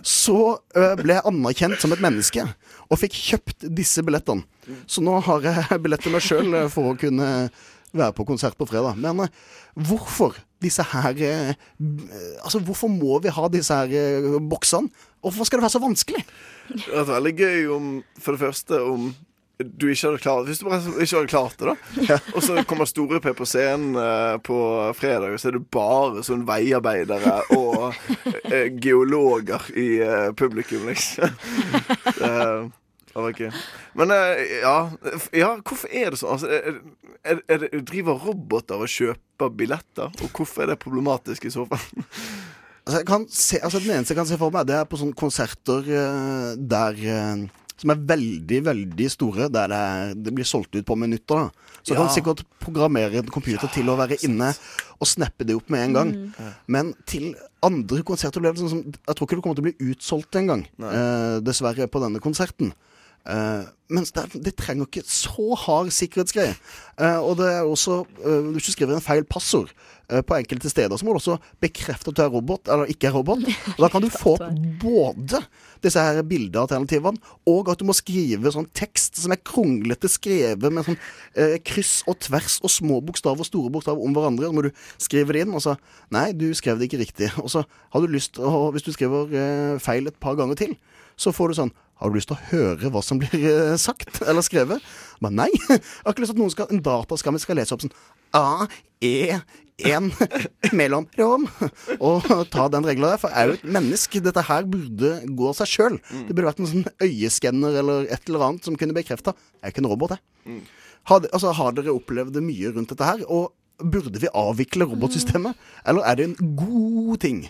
så ble jeg anerkjent som et menneske og fikk kjøpt disse billettene. Så nå har jeg billett til meg sjøl for å kunne være på konsert på fredag. Men hvorfor disse her Altså, hvorfor må vi ha disse her boksene? Og hvorfor skal det være så vanskelig? Det hadde vært veldig gøy om, for det første, om du ikke hadde klart Hvis du bare ikke hadde klart det, da. Og så kommer Store P på scenen eh, på fredag, og så er det bare sånn veiarbeidere og eh, geologer i eh, publikum, liksom. Det var gøy. Men ja, ja, hvorfor er det sånn? Altså, er, er, er det, driver roboter og kjøper billetter? Og hvorfor er det problematisk i så fall? Altså, se, altså Den eneste jeg kan se for meg, det er på sånne konserter der som er veldig, veldig store, der det, er, det blir solgt ut på minutter. da. Så Ja. kan du sikkert programmere en computer til å være inne og snappe det opp med en gang. Mm. Men til andre det sånn som Jeg tror ikke det kommer til å bli utsolgt engang, eh, dessverre, på denne konserten. Uh, mens det, det trenger ikke så hard sikkerhetsgreie. Uh, og det er også uh, Hvis du skriver en feil passord på enkelte steder, så må du også bekrefte at du er robot, eller ikke er robot. Og da kan du få både disse her bildealternativene, og at du må skrive sånn tekst som er kronglete skrevet med sånn eh, kryss og tvers og små bokstaver og store bokstaver om hverandre. Så må du skrive det inn, og så Nei, du skrev det ikke riktig. Og så har du lyst å Hvis du skriver eh, feil et par ganger til, så får du sånn har du lyst til å høre hva som blir eh, sagt eller skrevet? Men nei. Jeg har ikke lyst til at noen skal, en dataskam skal lese opp sånn A, E, en mellomrom. Og ta den regla der. For jeg er jo et menneske. Dette her burde gå av seg sjøl. Det burde vært en sånn øyeskanner eller et eller annet som kunne bekrefta. Jeg er ikke en robot, jeg. Har, altså, har dere opplevd mye rundt dette her? Og burde vi avvikle robotsystemet? Eller er det en god ting?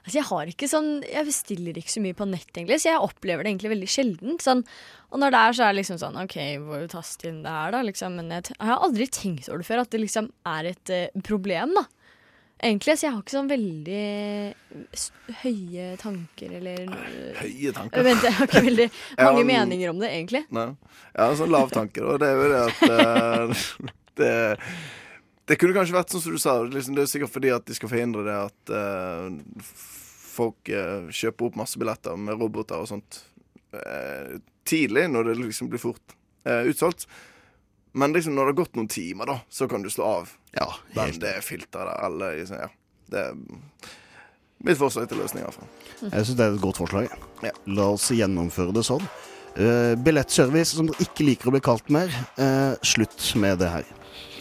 Altså, jeg har ikke sånn Jeg bestiller ikke så mye på nett, egentlig, så jeg opplever det egentlig veldig sjelden. Sånn, og når det er, så er det liksom sånn OK, hvor taste inn det her, da? Liksom. Men jeg, jeg har aldri tenkt over det før, at det liksom er et eh, problem, da. Egentlig, Så jeg har ikke sånn veldig høye tanker eller Høye tanker? Vent, jeg har ikke veldig mange men- meninger om det, egentlig. Nei. Jeg har sånn lav tanker, og det er jo det at uh, det, det kunne kanskje vært sånn som du sa. Liksom, det er sikkert fordi at de skal forhindre det at uh, folk uh, kjøper opp masse billetter med roboter og sånt uh, tidlig, når det liksom blir fort utsolgt. Men liksom når det har gått noen timer, da, så kan du slå av ja, den, det filteret der. Eller, liksom, ja. Det er mitt forslag til løsning, Herfra. Jeg syns det er et godt forslag. La oss gjennomføre det sånn. Uh, billettservice som dere ikke liker å bli kalt mer. uh, slutt med det her.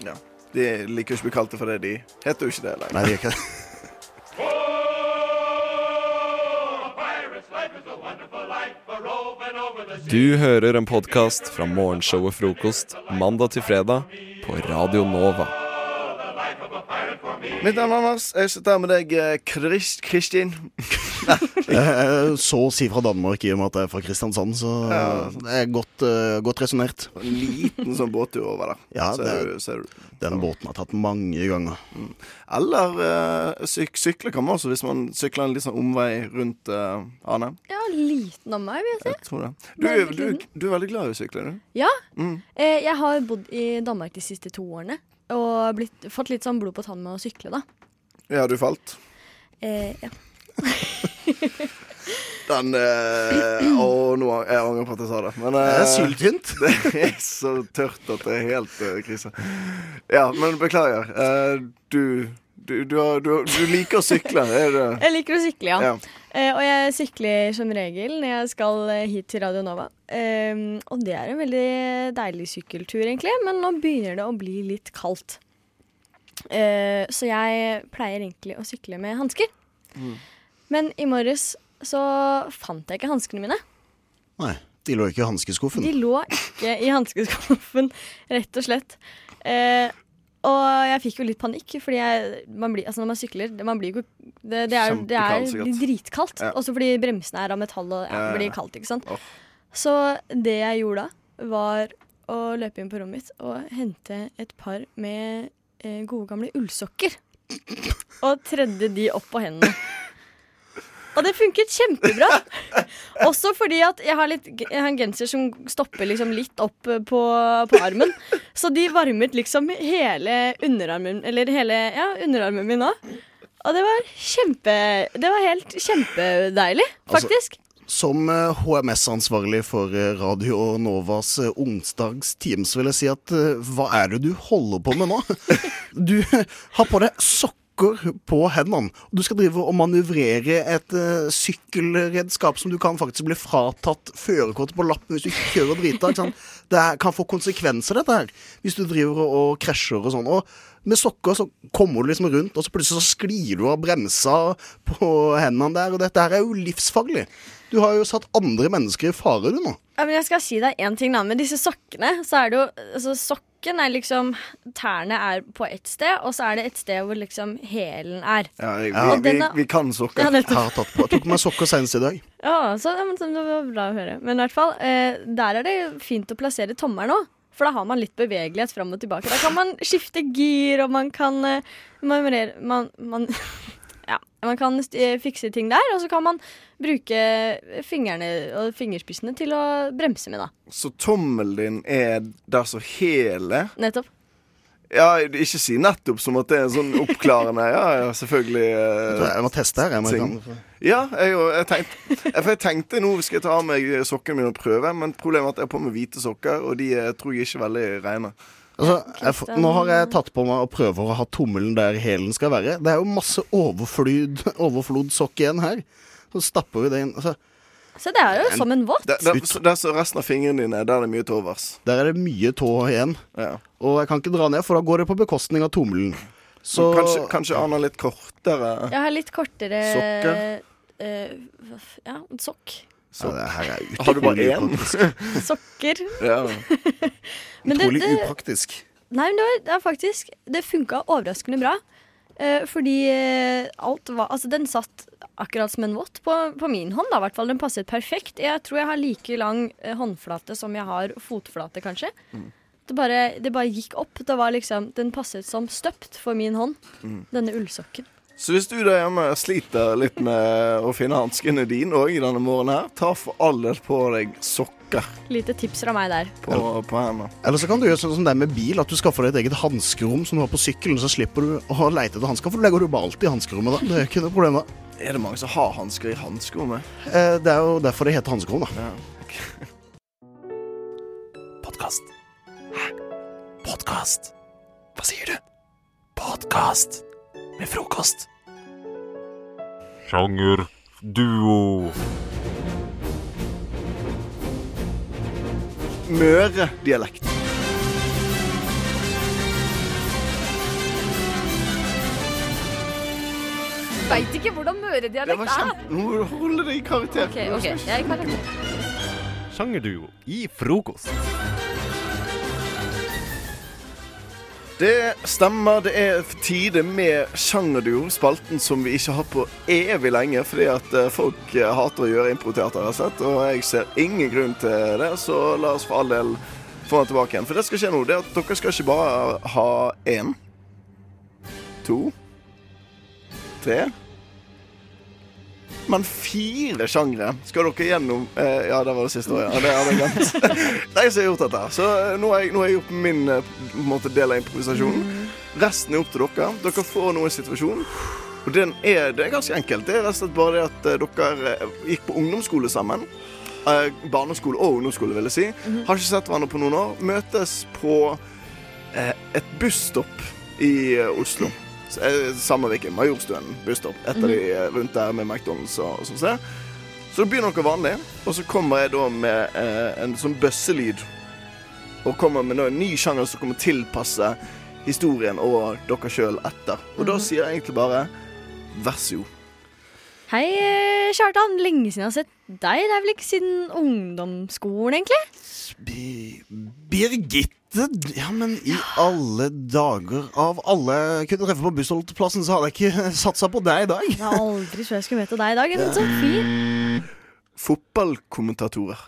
Ja. De liker jo ikke å bli kalt det for det. De heter jo ikke det lenger. Nei, de er ikke det. Du hører en podkast fra morgenshowet Frokost mandag til fredag på Radio Nova. Mitt navn er Anders. Jeg sitter her med deg, eh, Kristin. Jeg er så å si fra Danmark i og med at jeg er fra Kristiansand, så Ja. det er godt, uh, godt resonnert. En liten sånn båttur over der. Ja, Så det er du- så er du- den båten har tatt mange ganger. Eller uh, syk sykle kan man også, hvis man sykler en litt sånn omvei rundt uh, Arne. Ja, liten av meg, vil jeg si. Jeg tror det. Du, du, du er veldig glad i å sykle, du? Ja. Mm. Eh, jeg har bodd i Danmark de siste to årene. Og blitt, fått litt sånn blod på tann med å sykle, da. Ja, du falt? Eh, ja. Den eh, Å, nå ang- jeg angrer på at jeg sa det. Men, Det er eh, syltynt. Det er så tørt at det er helt eh, krise. Ja, men beklager. Eh, du, du, du, du, du liker å sykle, er det? Jeg liker å sykle, ja. Ja. Eh, og jeg sykler som regel når jeg skal hit til Radio Nova. Eh, og det er en veldig deilig sykkeltur, egentlig, men nå begynner det å bli litt kaldt. Eh, så jeg pleier egentlig å sykle med hansker. Men i morges så fant jeg ikke hanskene mine. Nei, de lå ikke i hanskeskuffen. De lå ikke i hanskeskuffen, rett og slett. Eh, og jeg fikk jo litt panikk, fordi jeg, man blir, altså når man sykler det, man blir det, det er, det er dritkaldt. Ja. Også fordi bremsene er av metall og ja, blir kaldt. ikke sant? Oh. Så det jeg gjorde da, var å løpe inn på rommet mitt og hente et par med eh, gode gamle ullsokker. Og tredde de opp på hendene. Og det funket kjempebra. Også fordi at jeg har, litt, jeg har en genser som stopper liksom litt opp eh, på, på armen. Så de varmet liksom hele underarmen Eller hele ja, underarmen min òg. Og det var kjempe Det var helt kjempedeilig, Altså, faktisk. Som eh, HMS-ansvarlig for eh, Radio Novas eh, onsdagsteam, så vil jeg si at eh, hva er det du holder på med nå? Du har på deg sokker på hendene. og Du skal drive og manøvrere et uh, sykkelredskap som du kan faktisk bli fratatt førerkortet på lappen hvis du ikke kjører drita. driter. Det kan få konsekvenser, dette her, hvis du driver og, og krasjer og sånn. Og med sokker så kommer du liksom rundt, og så plutselig så sklir du av bremsa på hendene der, og dette her er jo livsfarlig. Du har jo satt andre mennesker i fare, du nå. Ja, men jeg skal si deg én ting, da. Med disse sokkene, så er det jo altså, Sokken er liksom Tærne er på ett sted, og så er det et sted hvor liksom hælen er. Ja, vi, Ja. vi, vi, er- vi kan sokker. Ja, Jeg har tatt på. Jeg tok på meg sokker senest i dag. Ja, så, ja, men, så det var bra å høre. Men i hvert fall, eh, der er det fint å plassere tommelen òg. For da har man litt bevegelighet fram og tilbake. Da kan man skifte gir, og man kan eh, manøvrere man, man, ja, man kan eh, fikse ting der, og så kan man bruke fingrene og fingerspissene til å bremse med, da. Så tommelen din er der så hele Nettopp. Ja, ikke si nettopp som at det er en sånn oppklarende Ja, ja, selvfølgelig. eh, Jeg må teste her. Jeg må ting. Ja, jeg, jeg, tenkte, jeg, for jeg tenkte nå skal jeg ta av meg sokkene mine og prøve, men problemet er at jeg har på meg hvite sokker, og de eh, tror jeg ikke er veldig rene. Altså, jeg, nå har jeg tatt på meg å prøve å ha tommelen der hælen skal være. Det er jo masse overflod, sokk igjen her. Så stapper vi det inn. Altså, Så det er jo som en vått. Der, der, der så resten av fingrene dine, der er det mye tåvers overs. der er det mye tå igjen. Og jeg kan ikke dra ned, for da går det på bekostning av tommelen. Så Men Kanskje, kanskje han har litt kortere Jeg har litt kortere Sokker? Uh, ja, sokk. Ja, det her er Har du bare én? Sokker. Ja. Men det- Utrolig det- upraktisk. Nei, men det, var, det er faktisk Det funka overraskende bra. Eh, fordi eh, alt var Altså, den satt akkurat som en vått på, på min hånd, da, i hvert fall. Den passet perfekt. Jeg tror jeg har like lang eh, håndflate som jeg har fotflate, kanskje. Mm. Det bare, det bare gikk opp. Det var liksom Den passet som støpt for min hånd. Mm. Denne ullsokken. Så hvis du der hjemme sliter litt med å finne hanskene dine òg denne morgenen her, ta for all del på deg sokker Lite tips fra meg der. på, på hendene. Eller så kan du gjøre sånn som det er med bil, at du skaffer deg et eget hanskerom som du har på sykkelen, så slipper du å leite etter hansker, for da legger du bare alltid i hanskerommet da. Det er ikke noe problem da. Er det mange som har hansker i hanskerommet? Eh, Det er jo derfor det heter hanskerom, da. Podkast. Hæ? Podkast? Hva sier du? Podkast med frokost. Sjangerduo. Møre-dialekt. Veit ikke hvordan møredialekt er. Nå må du holde deg i karakter. Ok, ok, jeg er i karakter. Sjangerduo i frokost. Det stemmer. Det er tide med Sjangerduo, spalten som vi ikke har på evig lenge, fordi at eh, folk eh, hater å gjøre improteater, har jeg sett, og jeg ser ingen grunn til det, så la oss for all del få den tilbake igjen. For det skal skje nå, det er at dere skal ikke bare ha én, to, tre men fire sjangre skal dere gjennom eh, Ja, det var det siste året. Ja, det hadde jeg glemt. Det er jeg som har gjort dette. Så eh, nå har jeg, nå har jeg gjort min eh, måte, del av improvisasjonen. Resten er opp til dere. Dere får nå en situasjon. Og den er, det er ganske enkelt. Det er rett og slett bare det at eh, dere gikk på ungdomsskole sammen. Eh, barneskole og ungdomsskole, vil jeg si. Har ikke sett hverandre på noen år. Møtes på eh, et busstopp i Oslo. Eh, Samme hvilken. Majorstuen busstopp. Et av de eh, rundt der med McDonald's og, og sånn. sted. Så det begynner noe vanlig, og så kommer jeg da med eh, en sånn bøsselyd. Og kommer med en ny sjanger som kommer tilpasse historien og dere sjøl etter. Og da sier jeg egentlig bare vær så god. Hei, eh, Kjartan. Lenge siden jeg har sett deg. Det er vel ikke siden ungdomsskolen, egentlig? Birgitte? Ja, men i alle dager av alle jeg kunne treffe på bussholdeplassen, så hadde jeg ikke satsa på deg i dag. Jeg har aldri trodd jeg skulle møte deg i dag. En sånn fin. Fotballkommentatorer.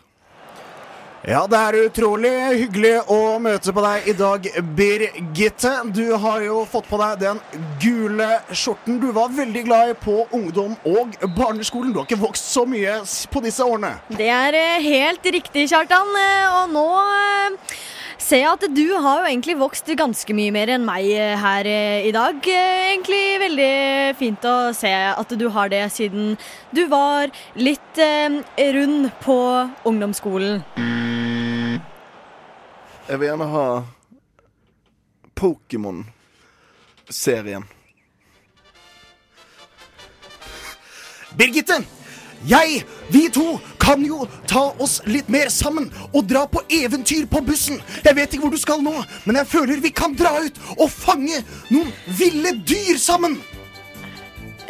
Ja, det er utrolig hyggelig å møte på deg i dag, Birgitte. Du har jo fått på deg den gule skjorten. Du var veldig glad i på ungdom og barneskolen. Du har ikke vokst så mye på disse årene. Det er eh, helt riktig, Kjartan. Eh, Og nå eh, ser jeg at du har jo egentlig vokst ganske mye mer enn meg her i dag. Egentlig veldig fint å se at du har det, siden du var litt rund på ungdomsskolen. Jeg vil gjerne ha Pokémon-serien. Birgitte! Jeg, vi to, kan jo ta oss litt mer sammen og dra på eventyr på bussen. Jeg vet ikke hvor du skal nå, men jeg føler vi kan dra ut og fange noen ville dyr sammen.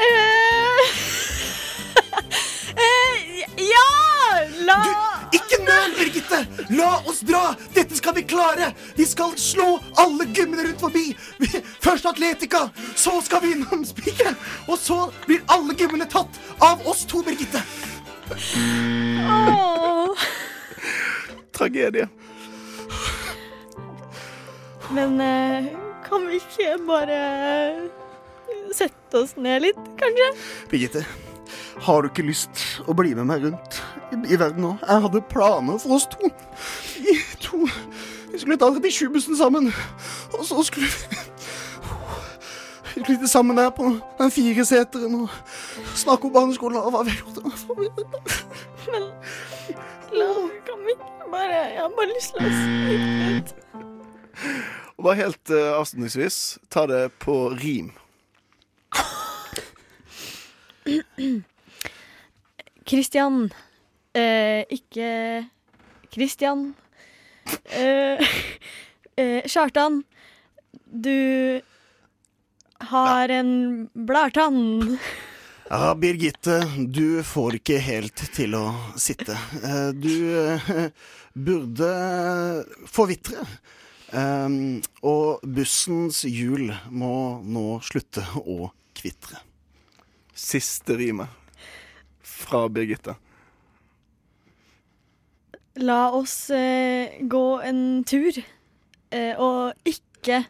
Eh, uh, Ja! La Ikke nøl, Birgitte! La oss dra! Dette skal vi klare! Vi skal slå alle gummene rundt forbi. Først Atletica, så skal vi innom Spikeren, og så blir alle gummene tatt av oss to, Birgitte. Oh. Tragedie. Men eh, kan vi ikke bare sette oss ned litt, kanskje? Birgitte, har du ikke lyst å bli med meg rundt i, i verden nå? Jeg hadde planer for oss to. Vi to Vi skulle ta 37-bussen sammen, og så skulle vi Vi skulle sitte sammen der på den fireseteren og snakke om barneskolen og hva vi har gjort. Men la, kan vi ikke bare Jeg har bare lyst til å snakke. Og bare helt uh, avslutningsvis, ta det på rim. Christian. Eh, ikke Kristian. Eh, eh, Kjartan. Du har en blartann. Ja, Birgitte, du får ikke helt til å sitte. Eh, Du eh, burde forvitre. Um, og bussens hjul må nå slutte å kvitre. Siste rimet fra Birgitte. La oss eh, gå en tur, eh, og ikke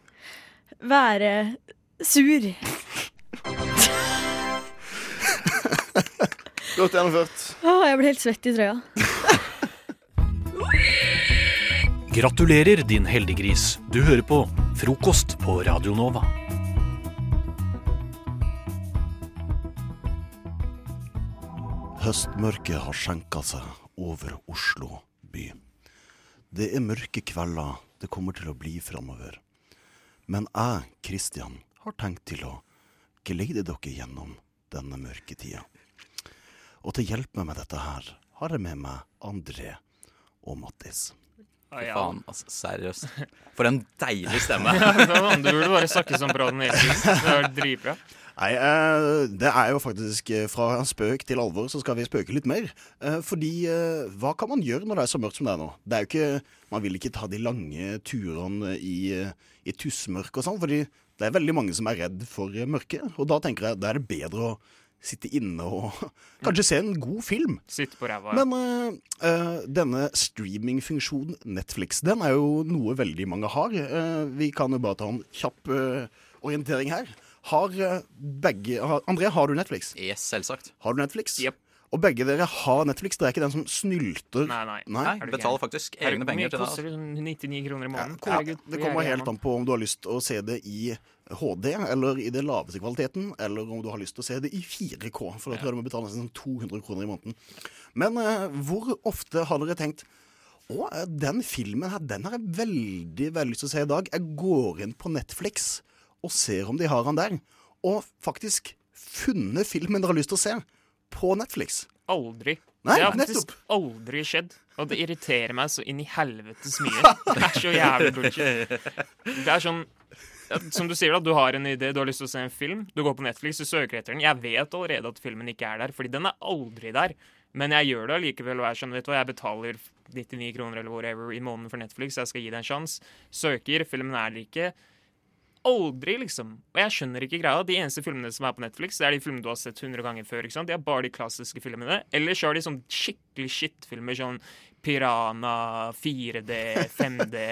være sur. Godt gjennomført. Åh, jeg ble helt svett i trøya. Gratulerer, din heldiggris. Du hører på Frokost på Radio Nova. Høstmørket har skjenka seg over Oslo by. Det er mørke kvelder det kommer til å bli framover. Men jeg, Kristian, har tenkt til å geleide dere gjennom denne mørke tida. Og til hjelp med dette her har jeg med meg André og Mattis. Fy faen, altså, seriøst. For en deilig stemme. Ja, du burde bare snakke som Brad Nesvik. Det var dritbra. Nei, eh, det er jo faktisk eh, fra spøk til alvor, så skal vi spøke litt mer. Eh, fordi hva kan man gjøre når det er så mørkt som det er nå? Det er jo ikke, Man vil ikke ta de lange turene i, i tussmørk og sånn, fordi det er veldig mange som er redd for mørket. Og da tenker jeg da er det bedre å sitte inne og kanskje se en god film. Sitte på ræva. ja. Men eh, denne streamingfunksjonen Netflix, den er jo noe veldig mange har. Uh, vi kan jo bare ta en kjapp uh, orientering her. Har eh, begge har, André, har du Netflix? Yes, selvsagt. Har du Netflix? Og begge dere har Netflix. Dere er ikke den som snylter. Nei, nei. Nei? nei betaler faktisk egne penger til det, Hvor mye koster? Sånn 99 kroner i måneden? Ja, ja, det kommer er helt an på om du har lyst til å se det i HD, eller i det laveste kvaliteten, eller om du har lyst til å se det i 4K. For da tror jeg du må betale nesten sånn 200 kroner i måneden. Men eh, hvor ofte har dere tenkt å, eh, den filmen her, den har jeg veldig veldig lyst til å se i dag. Jeg går inn på Netflix og ser om de har han der. Og faktisk funnet filmen dere har lyst til å se på Netflix. Aldri. Nei, det har faktisk nettopp. aldri skjedd. Og det irriterer meg så inn i helvetes mye. Det er så jævlig bullshit. Det er sånn Som du sier, da, du har en idé, du har lyst til å se en film. Du går på Netflix, du søker etter den. Jeg vet allerede at filmen ikke er der, fordi den er aldri der. Men jeg gjør det allikevel, og jeg skjønner, vet du hva, jeg betaler 99 kroner eller whatever i måneden for Netflix, jeg skal gi det en sjanse. Søker, filmen er der ikke. Aldri, liksom. Og jeg skjønner ikke greia. De eneste filmene som er på Netflix, det er de filmene du har sett 100 ganger før. ikke sant? De er bare de klassiske filmene. Ellers har de sånn skikkelig shit-filmer, sånn Pirana, 4D, 5D,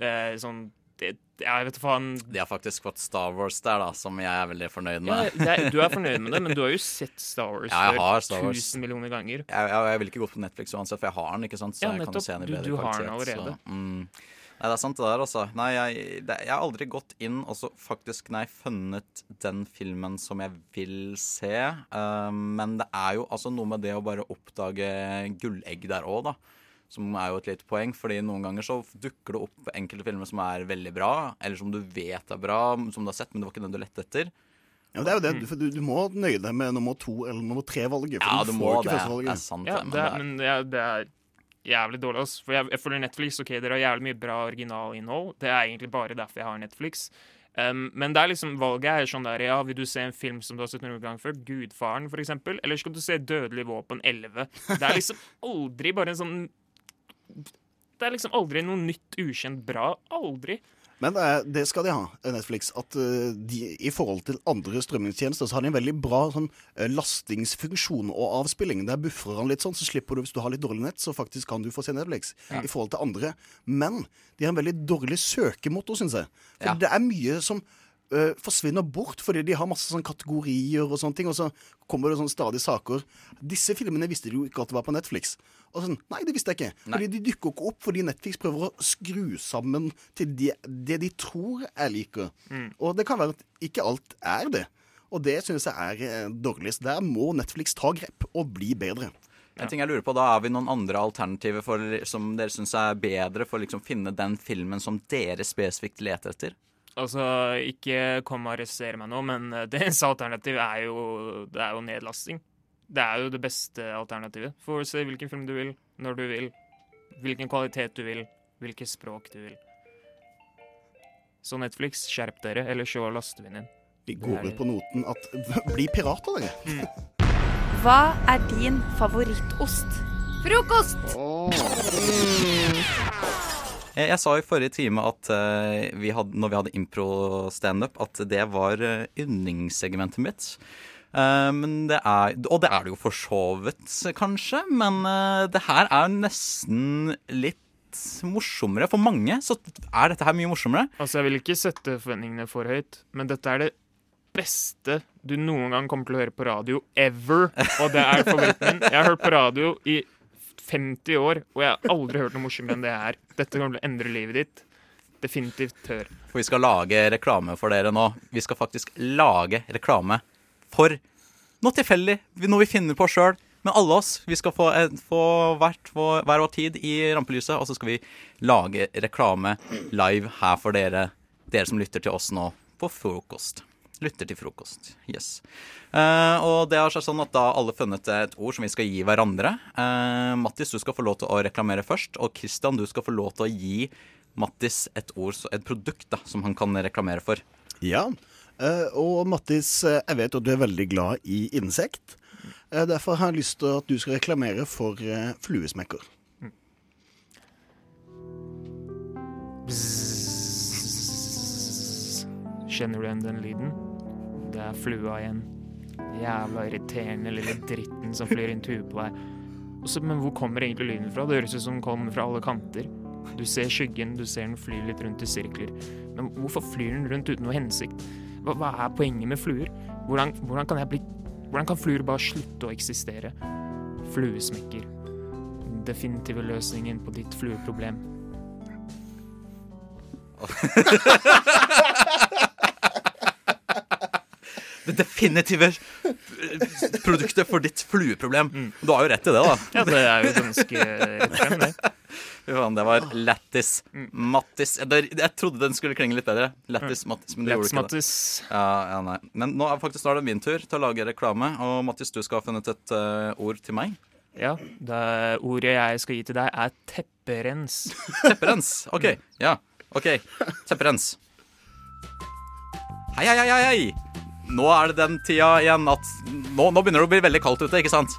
eh, sånn det, Jeg vet faen. De har faktisk fått Star Wars der, da, som jeg er veldig fornøyd med. Ja, er, du er fornøyd med det, men du har jo sett Star Wars Ja, jeg har Star Wars. 1000 millioner ganger. Jeg, jeg, jeg vil ikke gå på Netflix uansett, for jeg har den, ikke sant? Så Ja, jeg kan se den i Du- bedre du har den allerede. Så, mm. Nei, det er sant det der, altså. Nei, jeg, det, jeg har aldri gått inn og så faktisk nei, funnet den filmen som jeg vil se. Eh, men det er jo altså noe med det å bare oppdage gullegg der òg, da. Som er jo et lite poeng, fordi noen ganger så dukker det opp enkelte filmer som er veldig bra, eller som du vet er bra, som du har sett, men det var ikke den du lette etter. Ja, det er jo det, for du, du må nøye deg med nummer to eller nummer tre-valget. For Ja, du du får må ikke det. førstevalget. Det er sant, Ja, det, men det er, det er- jævlig dårlig. Altså. For jeg, jeg føler Netflix ok, dere har jævlig mye bra originalinnhold. Det er egentlig bare derfor jeg har Netflix. Um, men det er liksom valget er sånn der Ja, vil du se en film som du har sett noen gang før? Gudfaren, for eksempel? Eller skal du se Dødelig våpen 11? Det er liksom aldri bare en sånn Det er liksom aldri noe nytt, ukjent bra. Aldri. Men eh, det skal de ha, Netflix. At eh, de, i forhold til andre strømmingstjenester så har de en veldig bra sånn, eh, lastingsfunksjon og avspilling. Der buffer han litt sånn, så slipper du hvis du har litt dårlig nett, så faktisk kan du få se Netflix. Ja. I forhold til andre. Men de har en veldig dårlig søkemotor, syns jeg. For Ja. det er mye som eh, forsvinner bort fordi de har masse sånn kategorier og sånne ting, og så kommer det sånn stadig saker. Disse filmene visste de jo ikke at det var på Netflix. Og sånn, Nei, det visste jeg ikke. Fordi de dukker ikke opp fordi Netflix prøver å skru sammen til det, det de tror jeg liker. Mm. Og det kan være at ikke alt er det. Og det syns jeg er dårlig. Så Der må Netflix ta grep og bli bedre. En ting jeg lurer på, da Er vi noen andre alternativer for, som dere syns er bedre for å liksom finne den filmen som dere spesifikt leter etter? Altså, ikke kom og arrestere meg nå, men eh, det eneste alternativet er jo, det er jo nedlasting. Det er jo det beste alternativet. Får se hvilken film du vil, når du vil, hvilken kvalitet du vil, hvilket språk du vil. Så Netflix, skjerp dere, eller se laster din. Vi går ut på noten at bli pirater, dere. Hva er din favorittost? Frokost! Jeg, jeg sa i forrige time at eh, vi hadde, når vi hadde impro-standup, at det var uh, yndlingssegmentet mitt. Eh, men det er, og det er det jo for så vidt, kanskje. Men eh, det her er nesten litt morsommere. For mange så er dette her mye morsommere. Altså, jeg vil ikke sette forventningene for høyt, men dette er det beste du noen gang kommer til å høre på radio ever, og det er forventningen. Jeg har hørt på radio i 50 år, og jeg har aldri hørt noe morsommere enn det her. Dette kommer til å endre livet ditt. Definitivt hør. For vi skal lage reklame for dere nå. Vi skal faktisk lage reklame for noe tilfeldig, noe vi finner på sjøl. Men alle oss. Vi skal få, få hvert, hver vår tid i rampelyset, og så skal vi lage reklame live her for dere, dere som lytter til oss nå på frokost. Lytter til frokost. Yes. Uh, og det har seg sånn at da alle funnet et ord som vi skal gi hverandre. Uh, Mattis, du skal få lov til å reklamere først, og Christian, du skal få lov til å gi Mattis et ord, et produkt da, som han kan reklamere for. Ja. Uh, og Mattis, jeg vet at du er veldig glad i insekt. Eh, derfor har jeg lyst til at du skal reklamere for fluesmekker. Kjenner du igjen den lyden? Det er flua igjen. Jævla irriterende lille dritten som flyr inn til huet på deg. Også, men hvor kommer egentlig lyden fra? Det høres ut som den kommer fra alle kanter. Du ser skyggen, du ser den flyr litt rundt i sirkler. Men hvorfor flyr den rundt uten noe hensikt? Hva, hva er poenget med fluer? Hvordan, hvordan kan bli Hvordan kan fluer bare slutte å eksistere? Fluesmekker. Definitive løsningen på ditt flueproblem. Det definitive produktet for ditt flueproblem. Du har jo rett i det, da. Ja, det er jo ganske rett frem, det. Det var lættis. Mattis jeg, jeg trodde den skulle klinge litt bedre. Lættis, Mattis, men det gjorde ikke det. Ja, ja. Men nå er faktisk snart min tur til å lage reklame. Og Mattis, du skal ha funnet et uh, ord til meg. Ja, det ordet jeg skal gi til deg, er tepperens. Tepperens. OK. Ja. OK. Tepperens. Hei, hei, hei, hei. Nå er det den tida igjen at Nå, nå begynner det å bli veldig kaldt ute, ikke sant?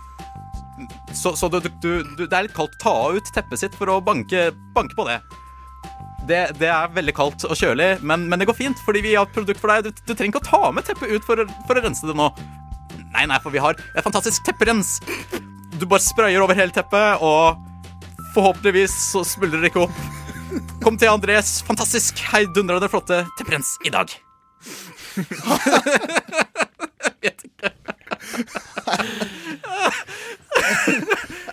Så, så du, du, du, det er litt kaldt. Ta ut teppet sitt for å banke, banke på det. det. Det er veldig kaldt og kjølig, men, men det går fint, fordi vi har et produkt for deg. Du, du trenger ikke å ta med teppet ut for, å- for å rense det nå. Nei, nei, for vi har et fantastisk tepperens. Du bare sprayer over hele teppet, og forhåpentligvis så smuldrer det ikke opp. Kom til Andres fantastisk heidundrende flotte tepperens i dag.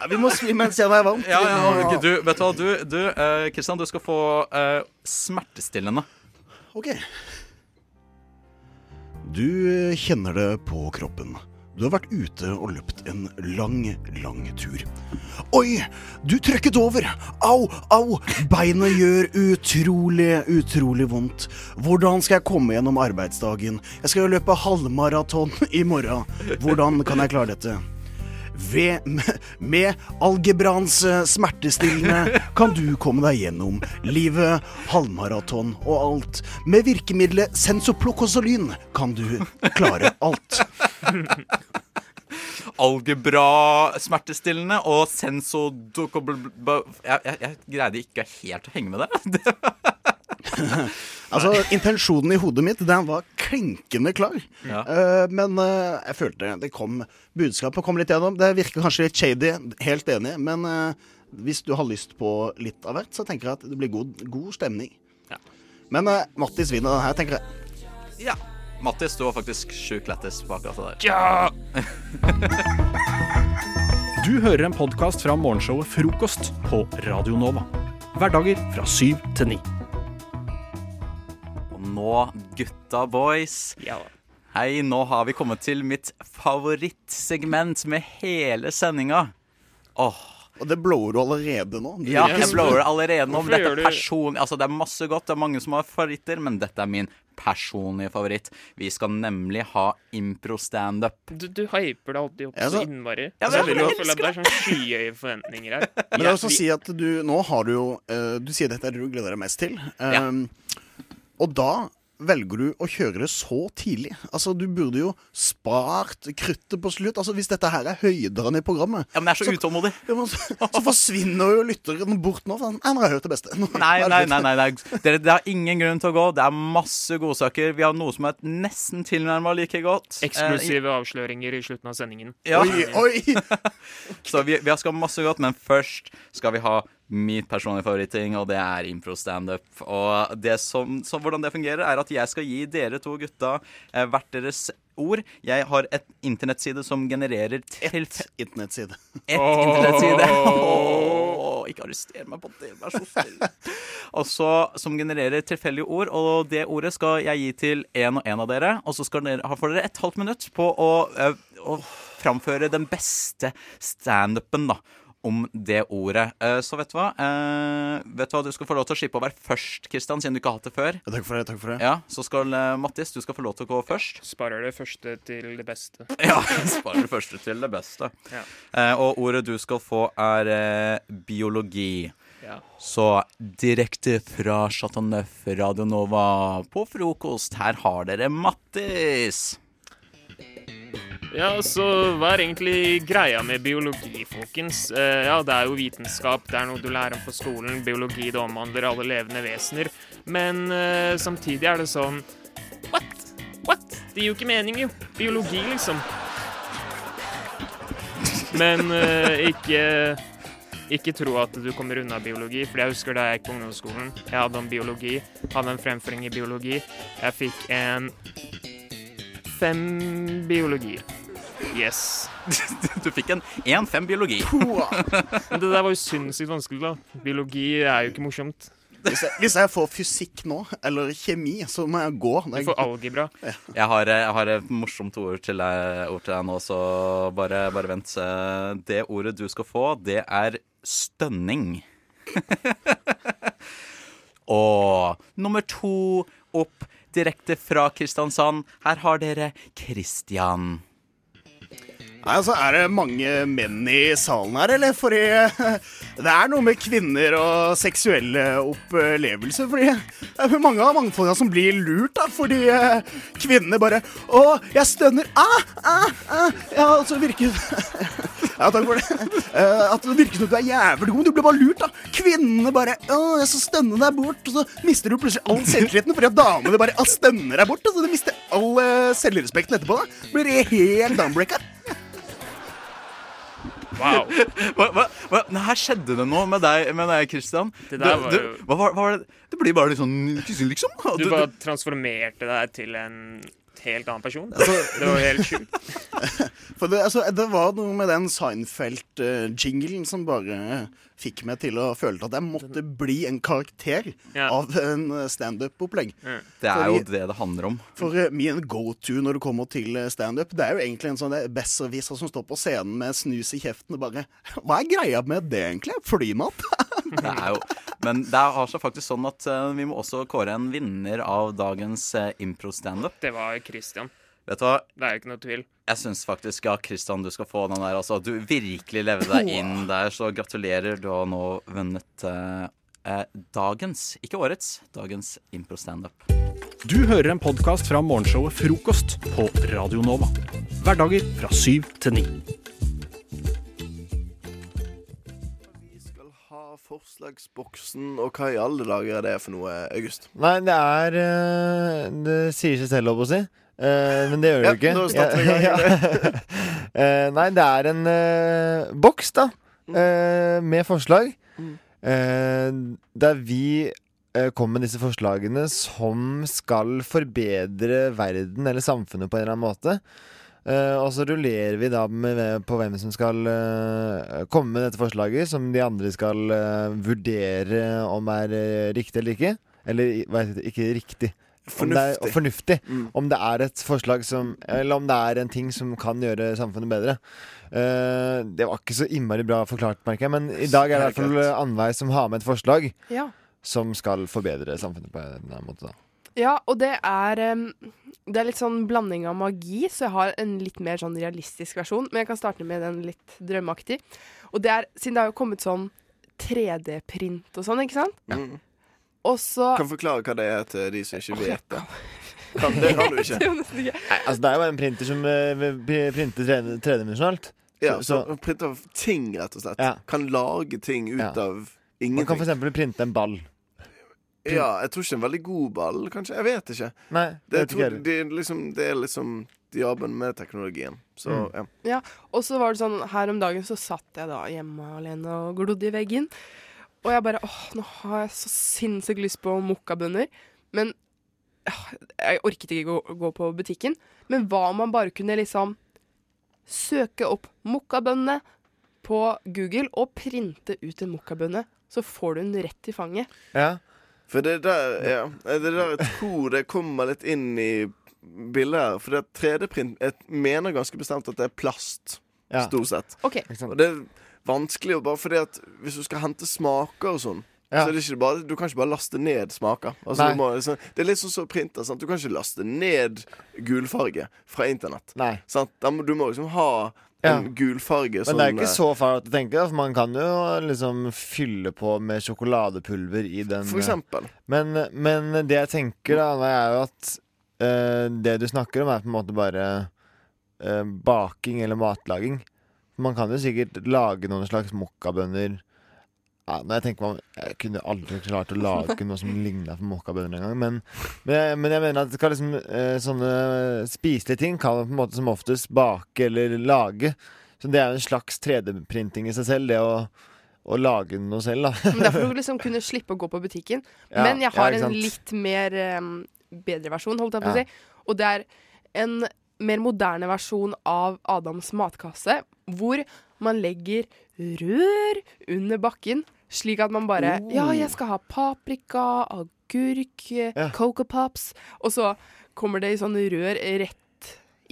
Ja, vi må svi mens jeg er varm. Ja, ja, ok, du, vet du hva, du, du eh, Kristian, du skal få eh, smertestillende. Ok. Du kjenner det på kroppen. Du har vært ute og løpt en lang, lang tur. Oi, du trøkket over! Au, au! Beinet gjør utrolig, utrolig vondt. Hvordan skal jeg komme gjennom arbeidsdagen? Jeg skal jo løpe halvmaraton i morgen. Hvordan kan jeg klare dette? ved, med, algebrans eh, smertestillende kan du komme deg gjennom livet, halvmaraton og alt. Med virkemidlet sensoplokosolyn kan du klare alt. Algebra, smertestillende og senso... Jeg, jeg, jeg greide ikke helt å henge med det. Altså, Intensjonen i hodet mitt den var klinkende klar. Ja. Uh, men uh, jeg følte det kom budskapet kom litt gjennom. Det virker kanskje litt shady, helt enig. Men uh, hvis du har lyst på litt av hvert, så tenker jeg at det blir god, god stemning. Men uh, Mattis vinner den her, tenker jeg. Ja. Mattis, du var faktisk sjukt lættis på akkurat det der. Ja! Du hører en podkast fra morgenshowet Frokost på Radio Nova. Hverdager fra syv til ni. Og nå, gutta boys. Ja. Hei, nå har vi kommet til mitt favorittsegment med hele sendinga. Åh. Og det blower du allerede nå. Du Ja, jeg blower allerede nå. Dette er person... Altså, det er masse godt. Det er mange som har favoritter, men dette er min personlige favoritt. Vi skal nemlig ha impro-standup. Du, du hyper deg alltid opp Ja, så så- innmari. Ja, Altså, jeg men vil jeg føle at det er sånn skyhøye forventninger her. Men jeg vil også si at du Nå har du jo eh, Du sier dette er det du gleder deg mest til. Um, Og da velger du å kjøre det så tidlig. Altså, Du burde jo spart kruttet på slutt. Altså, Hvis dette her er høydene i programmet Ja, men jeg er så utålmodig. Ja, men så, så forsvinner jo lytteren bort nå. «Nei, nå har jeg hørt det beste. Nå Nei, er nei, nei, nei, nei. Dere, det er ingen grunn til å gå. Det er masse godsaker. Vi har noe som er nesten tilnærma like godt. Eksklusive avsløringer i slutten av sendingen. Ja. Oi, oi! Så vi, vi skal masse godt, men først skal vi ha mitt personlige favoritting, og det er impro-standup. Og det som, så hvordan det fungerer, er at jeg skal gi dere to gutta eh, hvert deres ord. Jeg har et internettside som genererer Ett internettside. Ett oh. internettside. Ikke arrester meg på det, vær så snill. Også Som genererer tilfeldige ord, og det ordet skal jeg gi til en og en av dere. Og så skal dere, får dere et halvt minutt på å, eh, å framføre den beste standupen, da. Om det ordet. Eh, Så vet du hva? Eh, vet du hva? Du skal få lov til å slippe å være først, Kristian, siden du ikke har hatt det før. Takk for det. takk for det Ja, Så skal eh, Mattis, du skal få lov til å gå først. Sparer det første til det beste. Ja, sparer det første til det beste. Ja. Eh, og ordet du skal få, er eh, biologi. Ja. Så direkte fra Chateau Neuf Radio Nova på frokost, her har dere Mattis. Ja, så hva er egentlig greia med biologi, folkens? Eh, ja, det er jo vitenskap, det er noe du lærer om på skolen. Biologi, det omhandler alle levende vesener. Men eh, samtidig er det sånn What? What? Det gir jo ikke mening, jo. Biologi, liksom. Men eh, ikke ikke tro at du kommer unna biologi, for jeg husker da jeg gikk på ungdomsskolen. Jeg hadde om biologi, hadde en fremføring i biologi. Jeg fikk en fem biologi. Yes. Du fikk en 1-5 biologi. Men det der var jo sinnssykt vanskelig, da. Biologi er jo ikke morsomt. Hvis jeg, hvis jeg får fysikk nå, eller kjemi, så må jeg gå. Du får algebra. Jeg har, eh, jeg har et morsomt ord til deg, ord til deg nå, så bare, bare vent. Eh, Det ordet du skal få, det er stønning. Og nummer to opp direkte fra Kristiansand. Her har dere Kristian. Nei, altså, Er det mange menn i salen her, eller? Fordi det er noe med kvinner og seksuelle opplevelser. Fordi det er mange av mangfolda som blir lurt, da. Fordi eh, kvinnene bare Å, jeg stønner. Ah, ah, ah. Ja, så virker Ja, takk for det. Eh, At det virker som du er jævlig god. Du blir bare lurt, da. Kvinnene bare Å, jeg skal stønne deg bort. Og så mister du plutselig all selvtilliten fordi at damene bare stønner deg bort. Altså, du mister all eh, selvrespekten etterpå. da Blir det helt downbreaker. Wow. Hva, hva, hva? Her skjedde det noe med deg, med deg Kristian. Det der var du, hva, var- det? det blir bare litt sånn liksom. Du, Du bare transformerte deg til en helt annen person. Altså- Det var helt sjukt. For det, altså, det var noe med den Seinfeld-jinglen som bare fikk meg til å føle at jeg måtte bli en karakter Ja. av en standup-opplegg. Det er jo det det handler om. For eh, min go-to når det kommer til eh, standup, det er jo egentlig en sånn eh, besserwisser som står på scenen med snus i kjeften og bare Hva er greia med det, egentlig? Flymat? Det er jo, men det er altså faktisk sånn at eh, vi må også kåre en vinner av dagens uh, impro-standup. Det var Christian. Vet du hva? Det er ikke noe tvil. Jeg syns faktisk ja, Christian, du skal få den der. Altså, du virkelig levde deg inn der, så gratulerer. Du har nå vunnet eh, eh, dagens, ikke årets, dagens impro standup. Du hører en podkast fra morgenshowet Frokost på Radio Nova. Hverdager fra syv til ni. Forslagsboksen, og hva i alle dager er det for noe, August? Nei, det er eh, Det sier seg selv, holdt på å si. Eh, men det gjør det Ja, jo ikke. nå starter gang. Eh, nei, det er en uh, boks, da. eh, med forslag. Eh, der vi kommer med disse forslagene som skal forbedre verden eller samfunnet på en eller annen måte. Eh, og så rullerer vi da med, på hvem som skal uh, komme med dette forslaget, som de andre skal uh, vurdere om er riktig eller ikke. Eller i- hva heter det? ikke riktig. Om det er, Fornuftig. fornuftig. Mm. Om det er et forslag som Eller om det er en ting som kan gjøre samfunnet bedre. Eh, det var ikke så innmari bra forklart, merker jeg, men i dag er det i hvert fall Annveig som har med et forslag Ja. som skal forbedre samfunnet på en måte. Da. Ja, og det er Det er litt sånn blanding av magi, så jeg har en litt mer sånn realistisk versjon. Men jeg kan starte med den litt drømmeaktig. Og det er, siden det har jo kommet sånn 3D-print og sånn, ikke sant? Ja. Og så Kan forklare hva det er til de som ikke vet det. Kan, det kan du ikke. Nei, altså Det er jo en printer som eh, pri- printer tre- tredimensjonalt. Ja, Så- så printer ting, rett og slett. Ja. Kan lage ting ut Ja. av Man kan for f.eks. printe en ball. Ja, jeg tror ikke en veldig god ball, kanskje. Jeg vet ikke. Nei, det, jeg jeg tror, det, liksom, det er liksom jobben med teknologien. Så Mm. ja. Ja, og så var det sånn Her om dagen så satt jeg da hjemme alene og glodde i veggen. Og jeg bare åh, nå har jeg så sinnssykt lyst på mokkabønner. Men åh, jeg orket ikke gå, gå på butikken. Men hva om man bare kunne liksom søke opp mokkabønnene på Google og printe ut en mokkabønne? Så får du den rett i fanget. Ja. For det der, ja, det der jeg tror det kommer litt inn i bildet her. For det er 3D-print Jeg mener ganske bestemt at det er plast, Ja. stort sett. Ok. Og det er vanskelig bare fordi at hvis du skal hente smaker og sånn Ja. Så er det ikke bare, Du kan ikke bare laste ned smaker. Altså, Nei. du må, liksom, det er litt sånn som printer. Sant? Du kan ikke laste ned gulfarge fra internett. Nei. Sant? Da må, du må liksom ha Ja. en gulfarge Men det er sånn, ikke eh, så farlig å tenke, for man kan jo liksom fylle på med sjokoladepulver i den. For eksempel. Men, men det jeg tenker, da, er jo at uh, det du snakker om, er på en måte bare uh, baking eller matlaging. Man kan jo sikkert lage noen slags mokkabønner. Ja, når jeg tenker meg Jeg kunne aldri klart å lage noe som ligna på mokkabønner engang. Men, men, men jeg mener at det skal liksom, eh, sånne spiselige ting kan man på en måte som oftest bake eller lage. Så det er en slags 3D-printing i seg selv, det å, å lage noe selv, da. Men det er for å liksom kunne slippe å gå på butikken. Ja, Men jeg har ja, en litt mer um, bedre versjon, holdt jeg på å si. Og det er en mer moderne versjon av Adams matkasse, hvor man legger rør under bakken, slik at man bare Oh. Ja, jeg skal ha paprika, agurk, Coco Pops, og så kommer det i sånne rør rett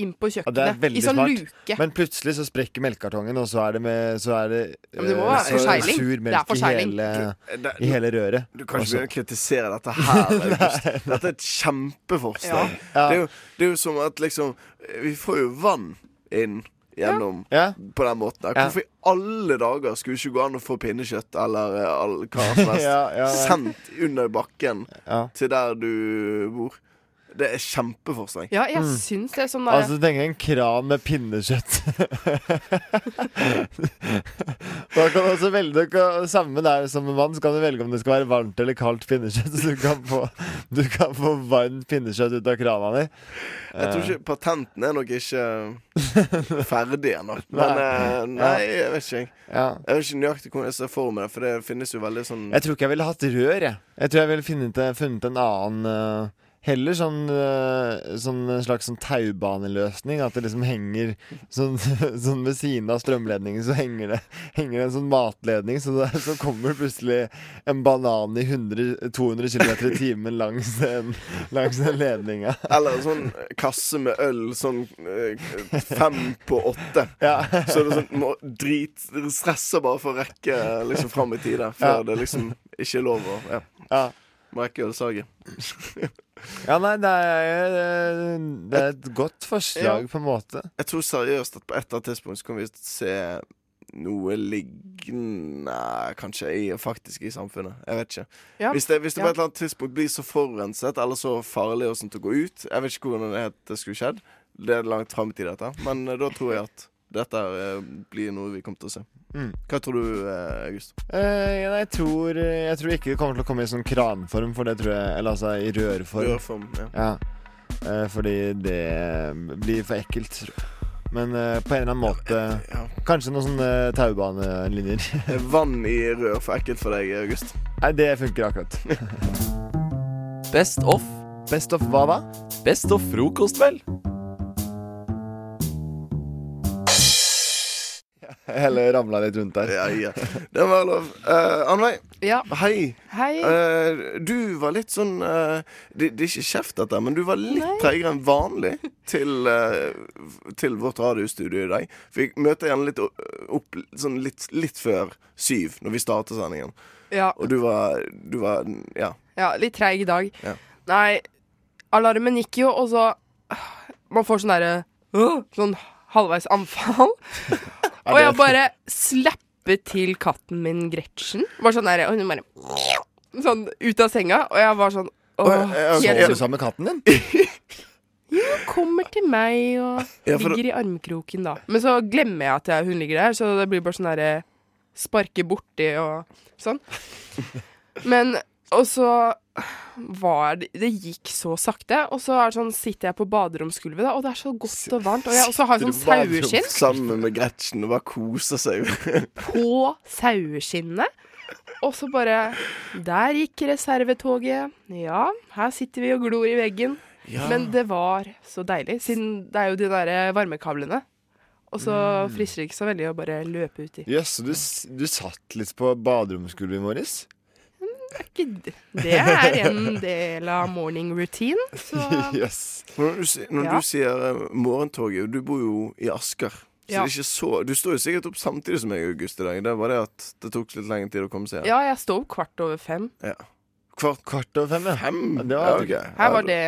inn på Ja, det er kjøkkenet. veldig I sånn smart. luke. Men plutselig så sprekker melkekartongen, og så er det med Så er det, Ja, det eh, så sur Det er melk i hele, Det- i hele røret. Du kan ikke kritisere dette her. Dette er et kjempeforslag. Ja. Det, er jo, det er jo som at liksom Vi får jo vann inn gjennom på den måten. der. Hvorfor i alle dager skulle det ikke gå an å få pinnekjøtt eller eh, all, hva som helst Ja, ja. sendt under bakken Ja. til der du bor? Det er kjempeforslag. Ja, jeg Mm. syns det er sånn der, Altså, tenk en kran med pinnekjøtt. da kan du også velge Samme der som en mann, så kan du velge om det skal være varmt eller kaldt pinnekjøtt. Så du kan få, du kan få varmt pinnekjøtt ut av krana di. Jeg tror Eh, ikke Patenten er nok ikke ferdig ennå. Men Nei. eh, nei, jeg vet ikke. jeg. Ja. Jeg vet ikke nøyaktig hvordan jeg ser for meg det, for det finnes jo veldig sånn Jeg tror ikke jeg ville hatt rør, jeg. Jeg tror jeg ville funnet, funnet en annen eh, Heller sånn, eh, sånn en slags sånn taubaneløsning. At det liksom henger sånn, sånn ved siden av strømledningen så henger det henger en sånn matledning. Så, det, så kommer plutselig en banan i 100, 200 km i timen langs den, langs den ledninga. Eller en sånn kasse med øl, sånn eh, fem på åtte. Ja. Så det er sånn må drit Stresser bare for å rekke liksom fram i tide, før Ja. det liksom ikke er lov å ja. Ja. Må rekke ølsalget. Ja, nei, det er, det er et godt forslag, Ja. på en måte. Jeg tror seriøst at på et eller annet tidspunkt så kommer vi se noe liggende kanskje i, faktisk i samfunnet. Jeg vet ikke. Ja. Hvis det, hvis det Ja. på et eller annet tidspunkt blir så forurenset eller så farlig og sånt å gå ut Jeg vet ikke hvordan det, det skulle skjedd. Det er langt fram i tid, dette. Men eh, da tror jeg at dette eh, blir noe vi kommer til å se. Mm. Hva tror du, eh, August? Eh, jeg, tror, jeg tror ikke det kommer til å komme i sånn kranform, for det tror jeg Eller altså i rørform. Rørform, ja. Eh, fordi det blir for ekkelt. Men eh, på en eller annen måte Kanskje noen sånne taubanelinjer. Er Vann i rør for ekkelt for deg, August? Nei, det funker akkurat. Best of. Best of hva da? Best of frokost, vel. Hele ramla litt rundt der. Ja, ja. Det var lov. Uh, Annveig. Ja. Hei. Hei. Uh, du var litt sånn uh, det, det er ikke kjeft, dette, men du var litt treigere enn vanlig til, uh, til vårt radiostudio i dag. For vi igjen litt opp sånn litt, litt før syv når vi starter sendingen. Ja. Og du var, du var Ja. Ja, litt treig i dag. Ja. Nei, alarmen gikk jo, og så Man får sånn derre! Sånn halvveis anfall. Og jeg bare slappet til katten min Gretchen. Bare sånn der, Og hun bare Sånn ut av senga, og jeg var sånn Åh, Sov du sammen med katten din? Jo, kommer til meg og Ja, for ligger i armkroken, da. Men så glemmer jeg at jeg, hun ligger der, så det blir bare sånn derre Sparke borti og sånn. Men Og så var det Det gikk så sakte, og så sånn, sitter jeg på baderomsgulvet, da, og det er så godt og varmt. Og jeg også har sånn saueskinn Sammen med Gretchen og bare koser seg. på saueskinnet. Og så bare Der gikk reservetoget. Ja, her sitter vi og glor i veggen. Ja. Men det var så deilig, siden det er jo de derre varmekablene. Og så Mm. frister det ikke så veldig å bare løpe uti. Jøss, så du, du satt litt på baderomsgulvet i morges? Det er en del av morning routine. Så Yes. Når du, når Ja. du sier eh, morgentoget Du bor jo i Asker. Så Ja. det er ikke så Du står jo sikkert opp samtidig som meg, August, i dag. Det var det at det tok litt lengre tid å komme seg ja, jeg står opp kvart over fem. Ja. Kvart, kvart over fem, ja. Fem? Det var- ja, okay. Her var det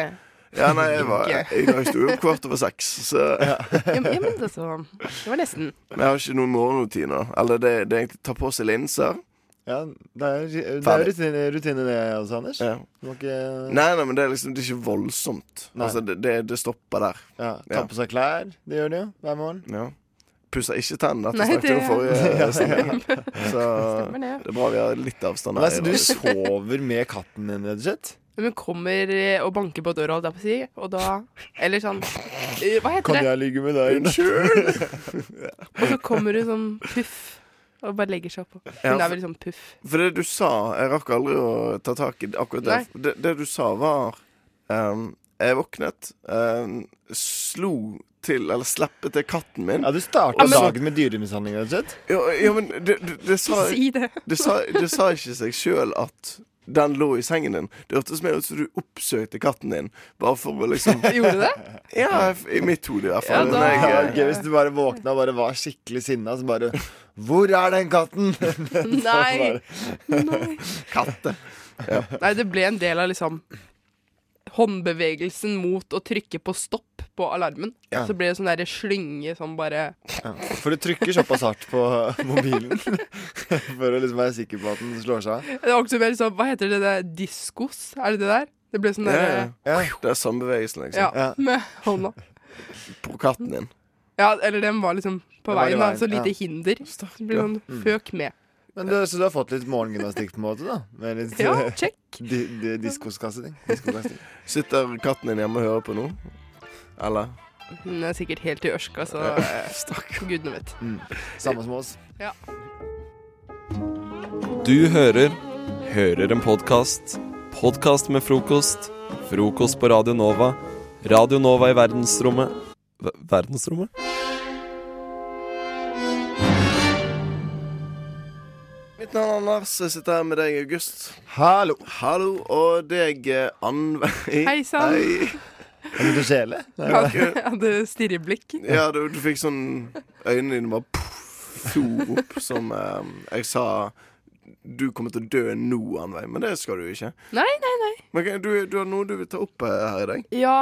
Ja, nei, jeg, var, jeg, jeg sto jo opp kvart over seks, så Ja, ja, men det, så, det var nesten. Men jeg har ikke noen morgenrutiner. Eller det, det er egentlig ta på seg linser. Ja, det er, det er rutine, rutine det også, Anders. Ja. Du må ikke Nei, nei, men det er liksom Det er ikke voldsomt. Nei. Altså, det, det, det stopper der. ja, Ta på seg klær. Det gjør de jo hver morgen. Ja. Pusser ikke tennene. Dette snakket vi om det- forrige Ja, sending. ja. Så det. er bra vi har litt avstand Nei, her. så du sover med katten din, rett og slett? Men hun kommer eh, og banker på døra, holdt jeg på å si, og da Eller sånn eh, Hva heter Kan det? jeg ligge med deg? Unnskyld! Og så kommer hun sånn puff og bare legger seg oppå. Ja, er for- sånn puff. For det du sa Jeg rakk aldri å ta tak i akkurat det. Det, det du sa, var um, Jeg våknet, um, slo til, eller slippe til katten min. Ja, du starta ja, dagen med dyremishandling, rett og slett? Ja, ja men det, det, det sa Si det. Det sa, det sa ikke seg sjøl at den lå i sengen din. Det hørtes mer ut som du oppsøkte katten din. Bare for å liksom Gjorde det? Ja, i mitt hode i hvert fall. Ja, da- jeg, Ja, jeg, hvis du bare våkna og bare var skikkelig sinna, så bare Hvor er den katten? Nei. Nei. Katte. Nei, det ble en del av liksom håndbevegelsen mot å trykke på stopp på alarmen. Ja. Så blir det sånn derre slynge som bare Ja, for du trykker såpass hardt på mobilen for å liksom være sikker på at den slår seg av. Det er også mer sånn Hva heter det der? Diskos? Er det det der? Det blir sånn ja, derre ja. Det er samme bevegelsen, liksom. ja, med hånda. På katten din. Ja, eller den var liksom på veien, veien, da. Så lite ja. hinder. Så det ble sånn Mm. føk med. Men du, Så du har fått litt morgengymnastikk på en måte, da? Med litt Ja, check. di, di, diskoskasting. Sitter katten din hjemme og hører på nå? Eller? Hun er sikkert helt i ørska, så eh, gudene vet. Mm. Samme som oss. Ja. Du hører Hører en podkast. Podkast med frokost. Frokost på Radio Nova. Radio Nova i verdensrommet V Verdensrommet? Mitt navn er Anders. Jeg sitter her med deg, August. Hallo. Hallo. Og deg, eh, Annveig. Hei sann. Hei. Har du begynt å skjele? Jeg hadde stirreblikk. Ja, du, du fikk sånn Øynene dine bare poff, flo opp, som eh, jeg sa du kommer til å dø nå, Anveig, men det skal du ikke. Nei, nei, nei. Men du, du har noe du vil ta opp eh, her i dag? Ja,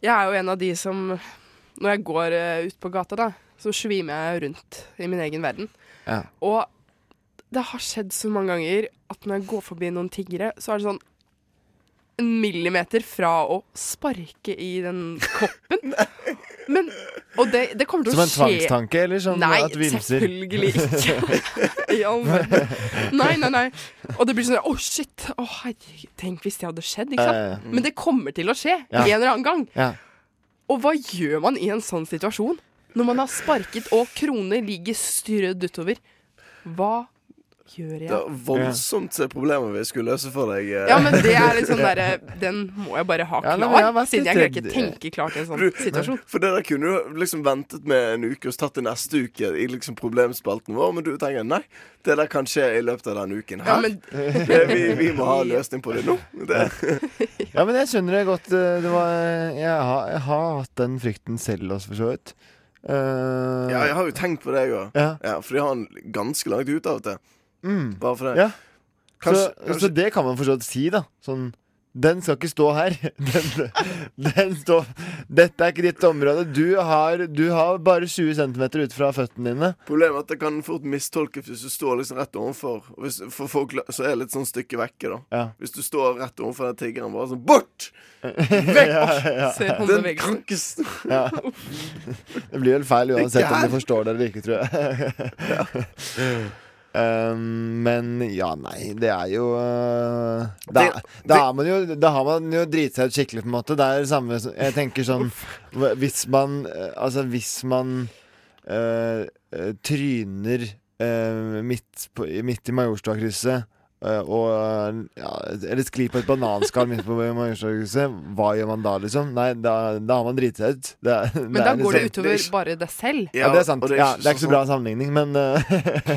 jeg er jo en av de som Når jeg går eh, ut på gata, da, så svimer jeg rundt i min egen verden. Ja. Og det har skjedd så mange ganger at når jeg går forbi noen tiggere, så er det sånn en millimeter fra å sparke i den koppen. Men, og det, det kommer til Som å en tvangstanke, eller sånn Nei, at vimser? selvfølgelig ikke. I all verden. Nei, nei, nei. Og det blir sånn Å, shit. Å, herregud. Tenk hvis det hadde skjedd. Ikke sant? Ja. Men det kommer til å skje Ja. en eller annen gang. Ja. Og hva gjør man i en sånn situasjon? Når man har sparket og kroner ligger strødd utover. Hva gjør Det jeg? er voldsomt problemer vi skulle løse for deg. eh. Ja, men det er litt sånn derre Den må jeg bare ha Ja, klar, ja, jeg siden jeg kan greier ikke tenke klart i en sånn du- situasjon. For det der kunne du liksom ventet med en uke og tatt det neste uke i liksom problemspalten vår, men du tenker nei, det der kan skje i løpet av den uken. Ja, men- det, vi, vi må ha løsning på det nå. Det. Ja, men jeg skjønner det godt. eh, Det var, jeg, har, jeg har hatt den frykten selv også, for så vidt. Uh, Ja, jeg har jo tenkt på det, jeg òg. Ja. Ja, for de har den ganske langt ute av og til. Mm. Bare for det. Ja. Kanskje, så, kanskje så det kan man for så vidt si, da. Sånn Den skal ikke stå her. Den, den står Dette er ikke ditt område. Du har, du har bare 20 cm ut fra føttene dine. Problemet er at det kan fort mistolkes hvis du står liksom rett overfor. Og Hvis, for folk så er det litt sånn stykke vekke, da. Ja. Hvis du står rett overfor den tiggeren bare sånn Bort! Vekk! Ja, ja. Den stå Ja. Det blir vel feil uansett om du de forstår det eller ikke, tror jeg. Um, men ja, nei, det er jo uh, da, da, er man jo, da har man jo driti seg ut skikkelig, på en måte. Det er det samme Jeg tenker sånn Hvis man uh, Altså, hvis man uh, tryner uh, midt, på, midt i Majorstua-krysset uh, og uh, ja, Eller skli på et bananskall midt på Majorstua-krysset, hva gjør man da, liksom? Nei, da, da har man driti seg ut. Det er- Men det da er går det liksom- utover bare deg selv. ja, det er sant. det er ja, det er ikke så bra sammenligning, men uh,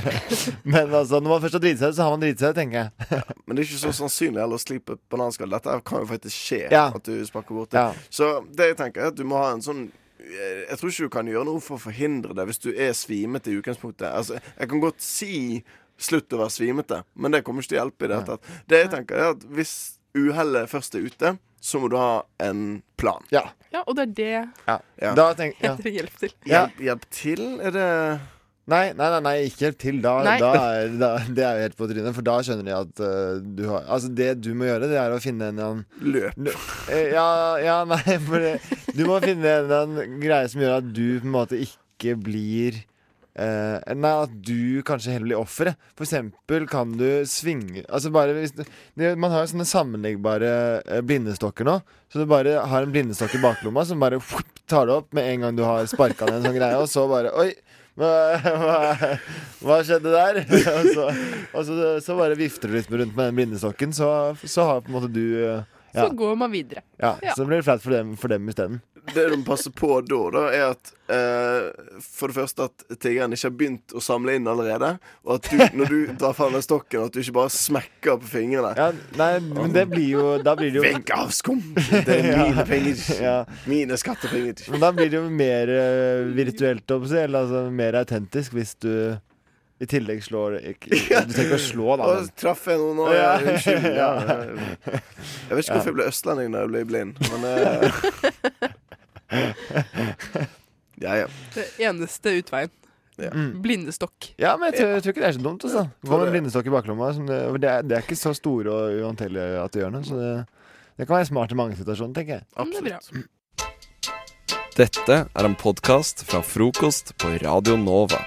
Men altså, når man først har driti seg ut, så har man driti seg ut, tenker jeg. Men det er ikke så sannsynlig heller å på et bananskall. Dette kan jo faktisk skje. Ja. At du sparker bort det. Ja. Så det jeg tenker er at du må ha en sånn jeg tror ikke du kan gjøre noe for å forhindre det hvis du er svimete i utgangspunktet. Altså, jeg kan godt si 'slutt å være svimete', men det kommer ikke til å hjelpe i det hele tatt. Det jeg tenker er at Hvis uhellet først er ute, så må du ha en plan. Ja. Ja, og det er det Ja. Ja. Da tenk, ja. heter hjelp til. Ja. Hjelp, hjelp til? Er det Nei, nei, nei, nei, ikke helt til. Da, da, er, da Det er jo helt på trynet, for da skjønner de at uh, du har Altså, det du må gjøre, det er å finne en annen Løp. Eh, Ja, ja, nei, for det, du må finne en annen greie som gjør at du på en måte ikke blir eh, nei, at du kanskje heller blir offeret. For eksempel kan du svinge Altså bare hvis Man har jo sånne sammenleggbare eh, blindestokker nå. Så du bare har en blindestokk i baklomma som bare whoop, tar det opp med en gang du har sparka ned en sånn greie, og så bare Oi! Hva, hva, hva skjedde der? og så, og så, så bare vifter du litt rundt med den blindestokken, så, så har på en måte du eh, ja. Så går man videre. Ja, Så blir det flaut for dem, for dem isteden. Det du må passe på da, da er at eh, For det første at tiggeren ikke har begynt å samle inn allerede. Og at du, når du drar fram den stokken, at du ikke bare smekker på fingrene. Ja, nei, men det blir jo Da blir det jo Vekk av skum! Det er mine penger. Ja. Mine skattepenger. Men da blir det jo mer uh, virtuelt, eller altså mer autentisk, hvis du i tillegg slår ikke, Du trenger ikke å slå, da. Men. traff jeg noen nå? Ja. Unnskyld. Ja. Jeg vet ikke hvorfor jeg ble østlending da jeg ble blind, men eh, Ja, ja. Det eneste utveien. Ja. Blindestokk. Ja, men jeg tror, jeg tror ikke det er så dumt. Altså. Gå med en blindestokk i baklomma. Det, det, er, det er ikke så store og uhåndterlige at det gjør noe. Så det, det kan være smart i mange situasjoner, tenker jeg. Absolutt. det er. Dette er en podkast fra frokost på Radio Nova.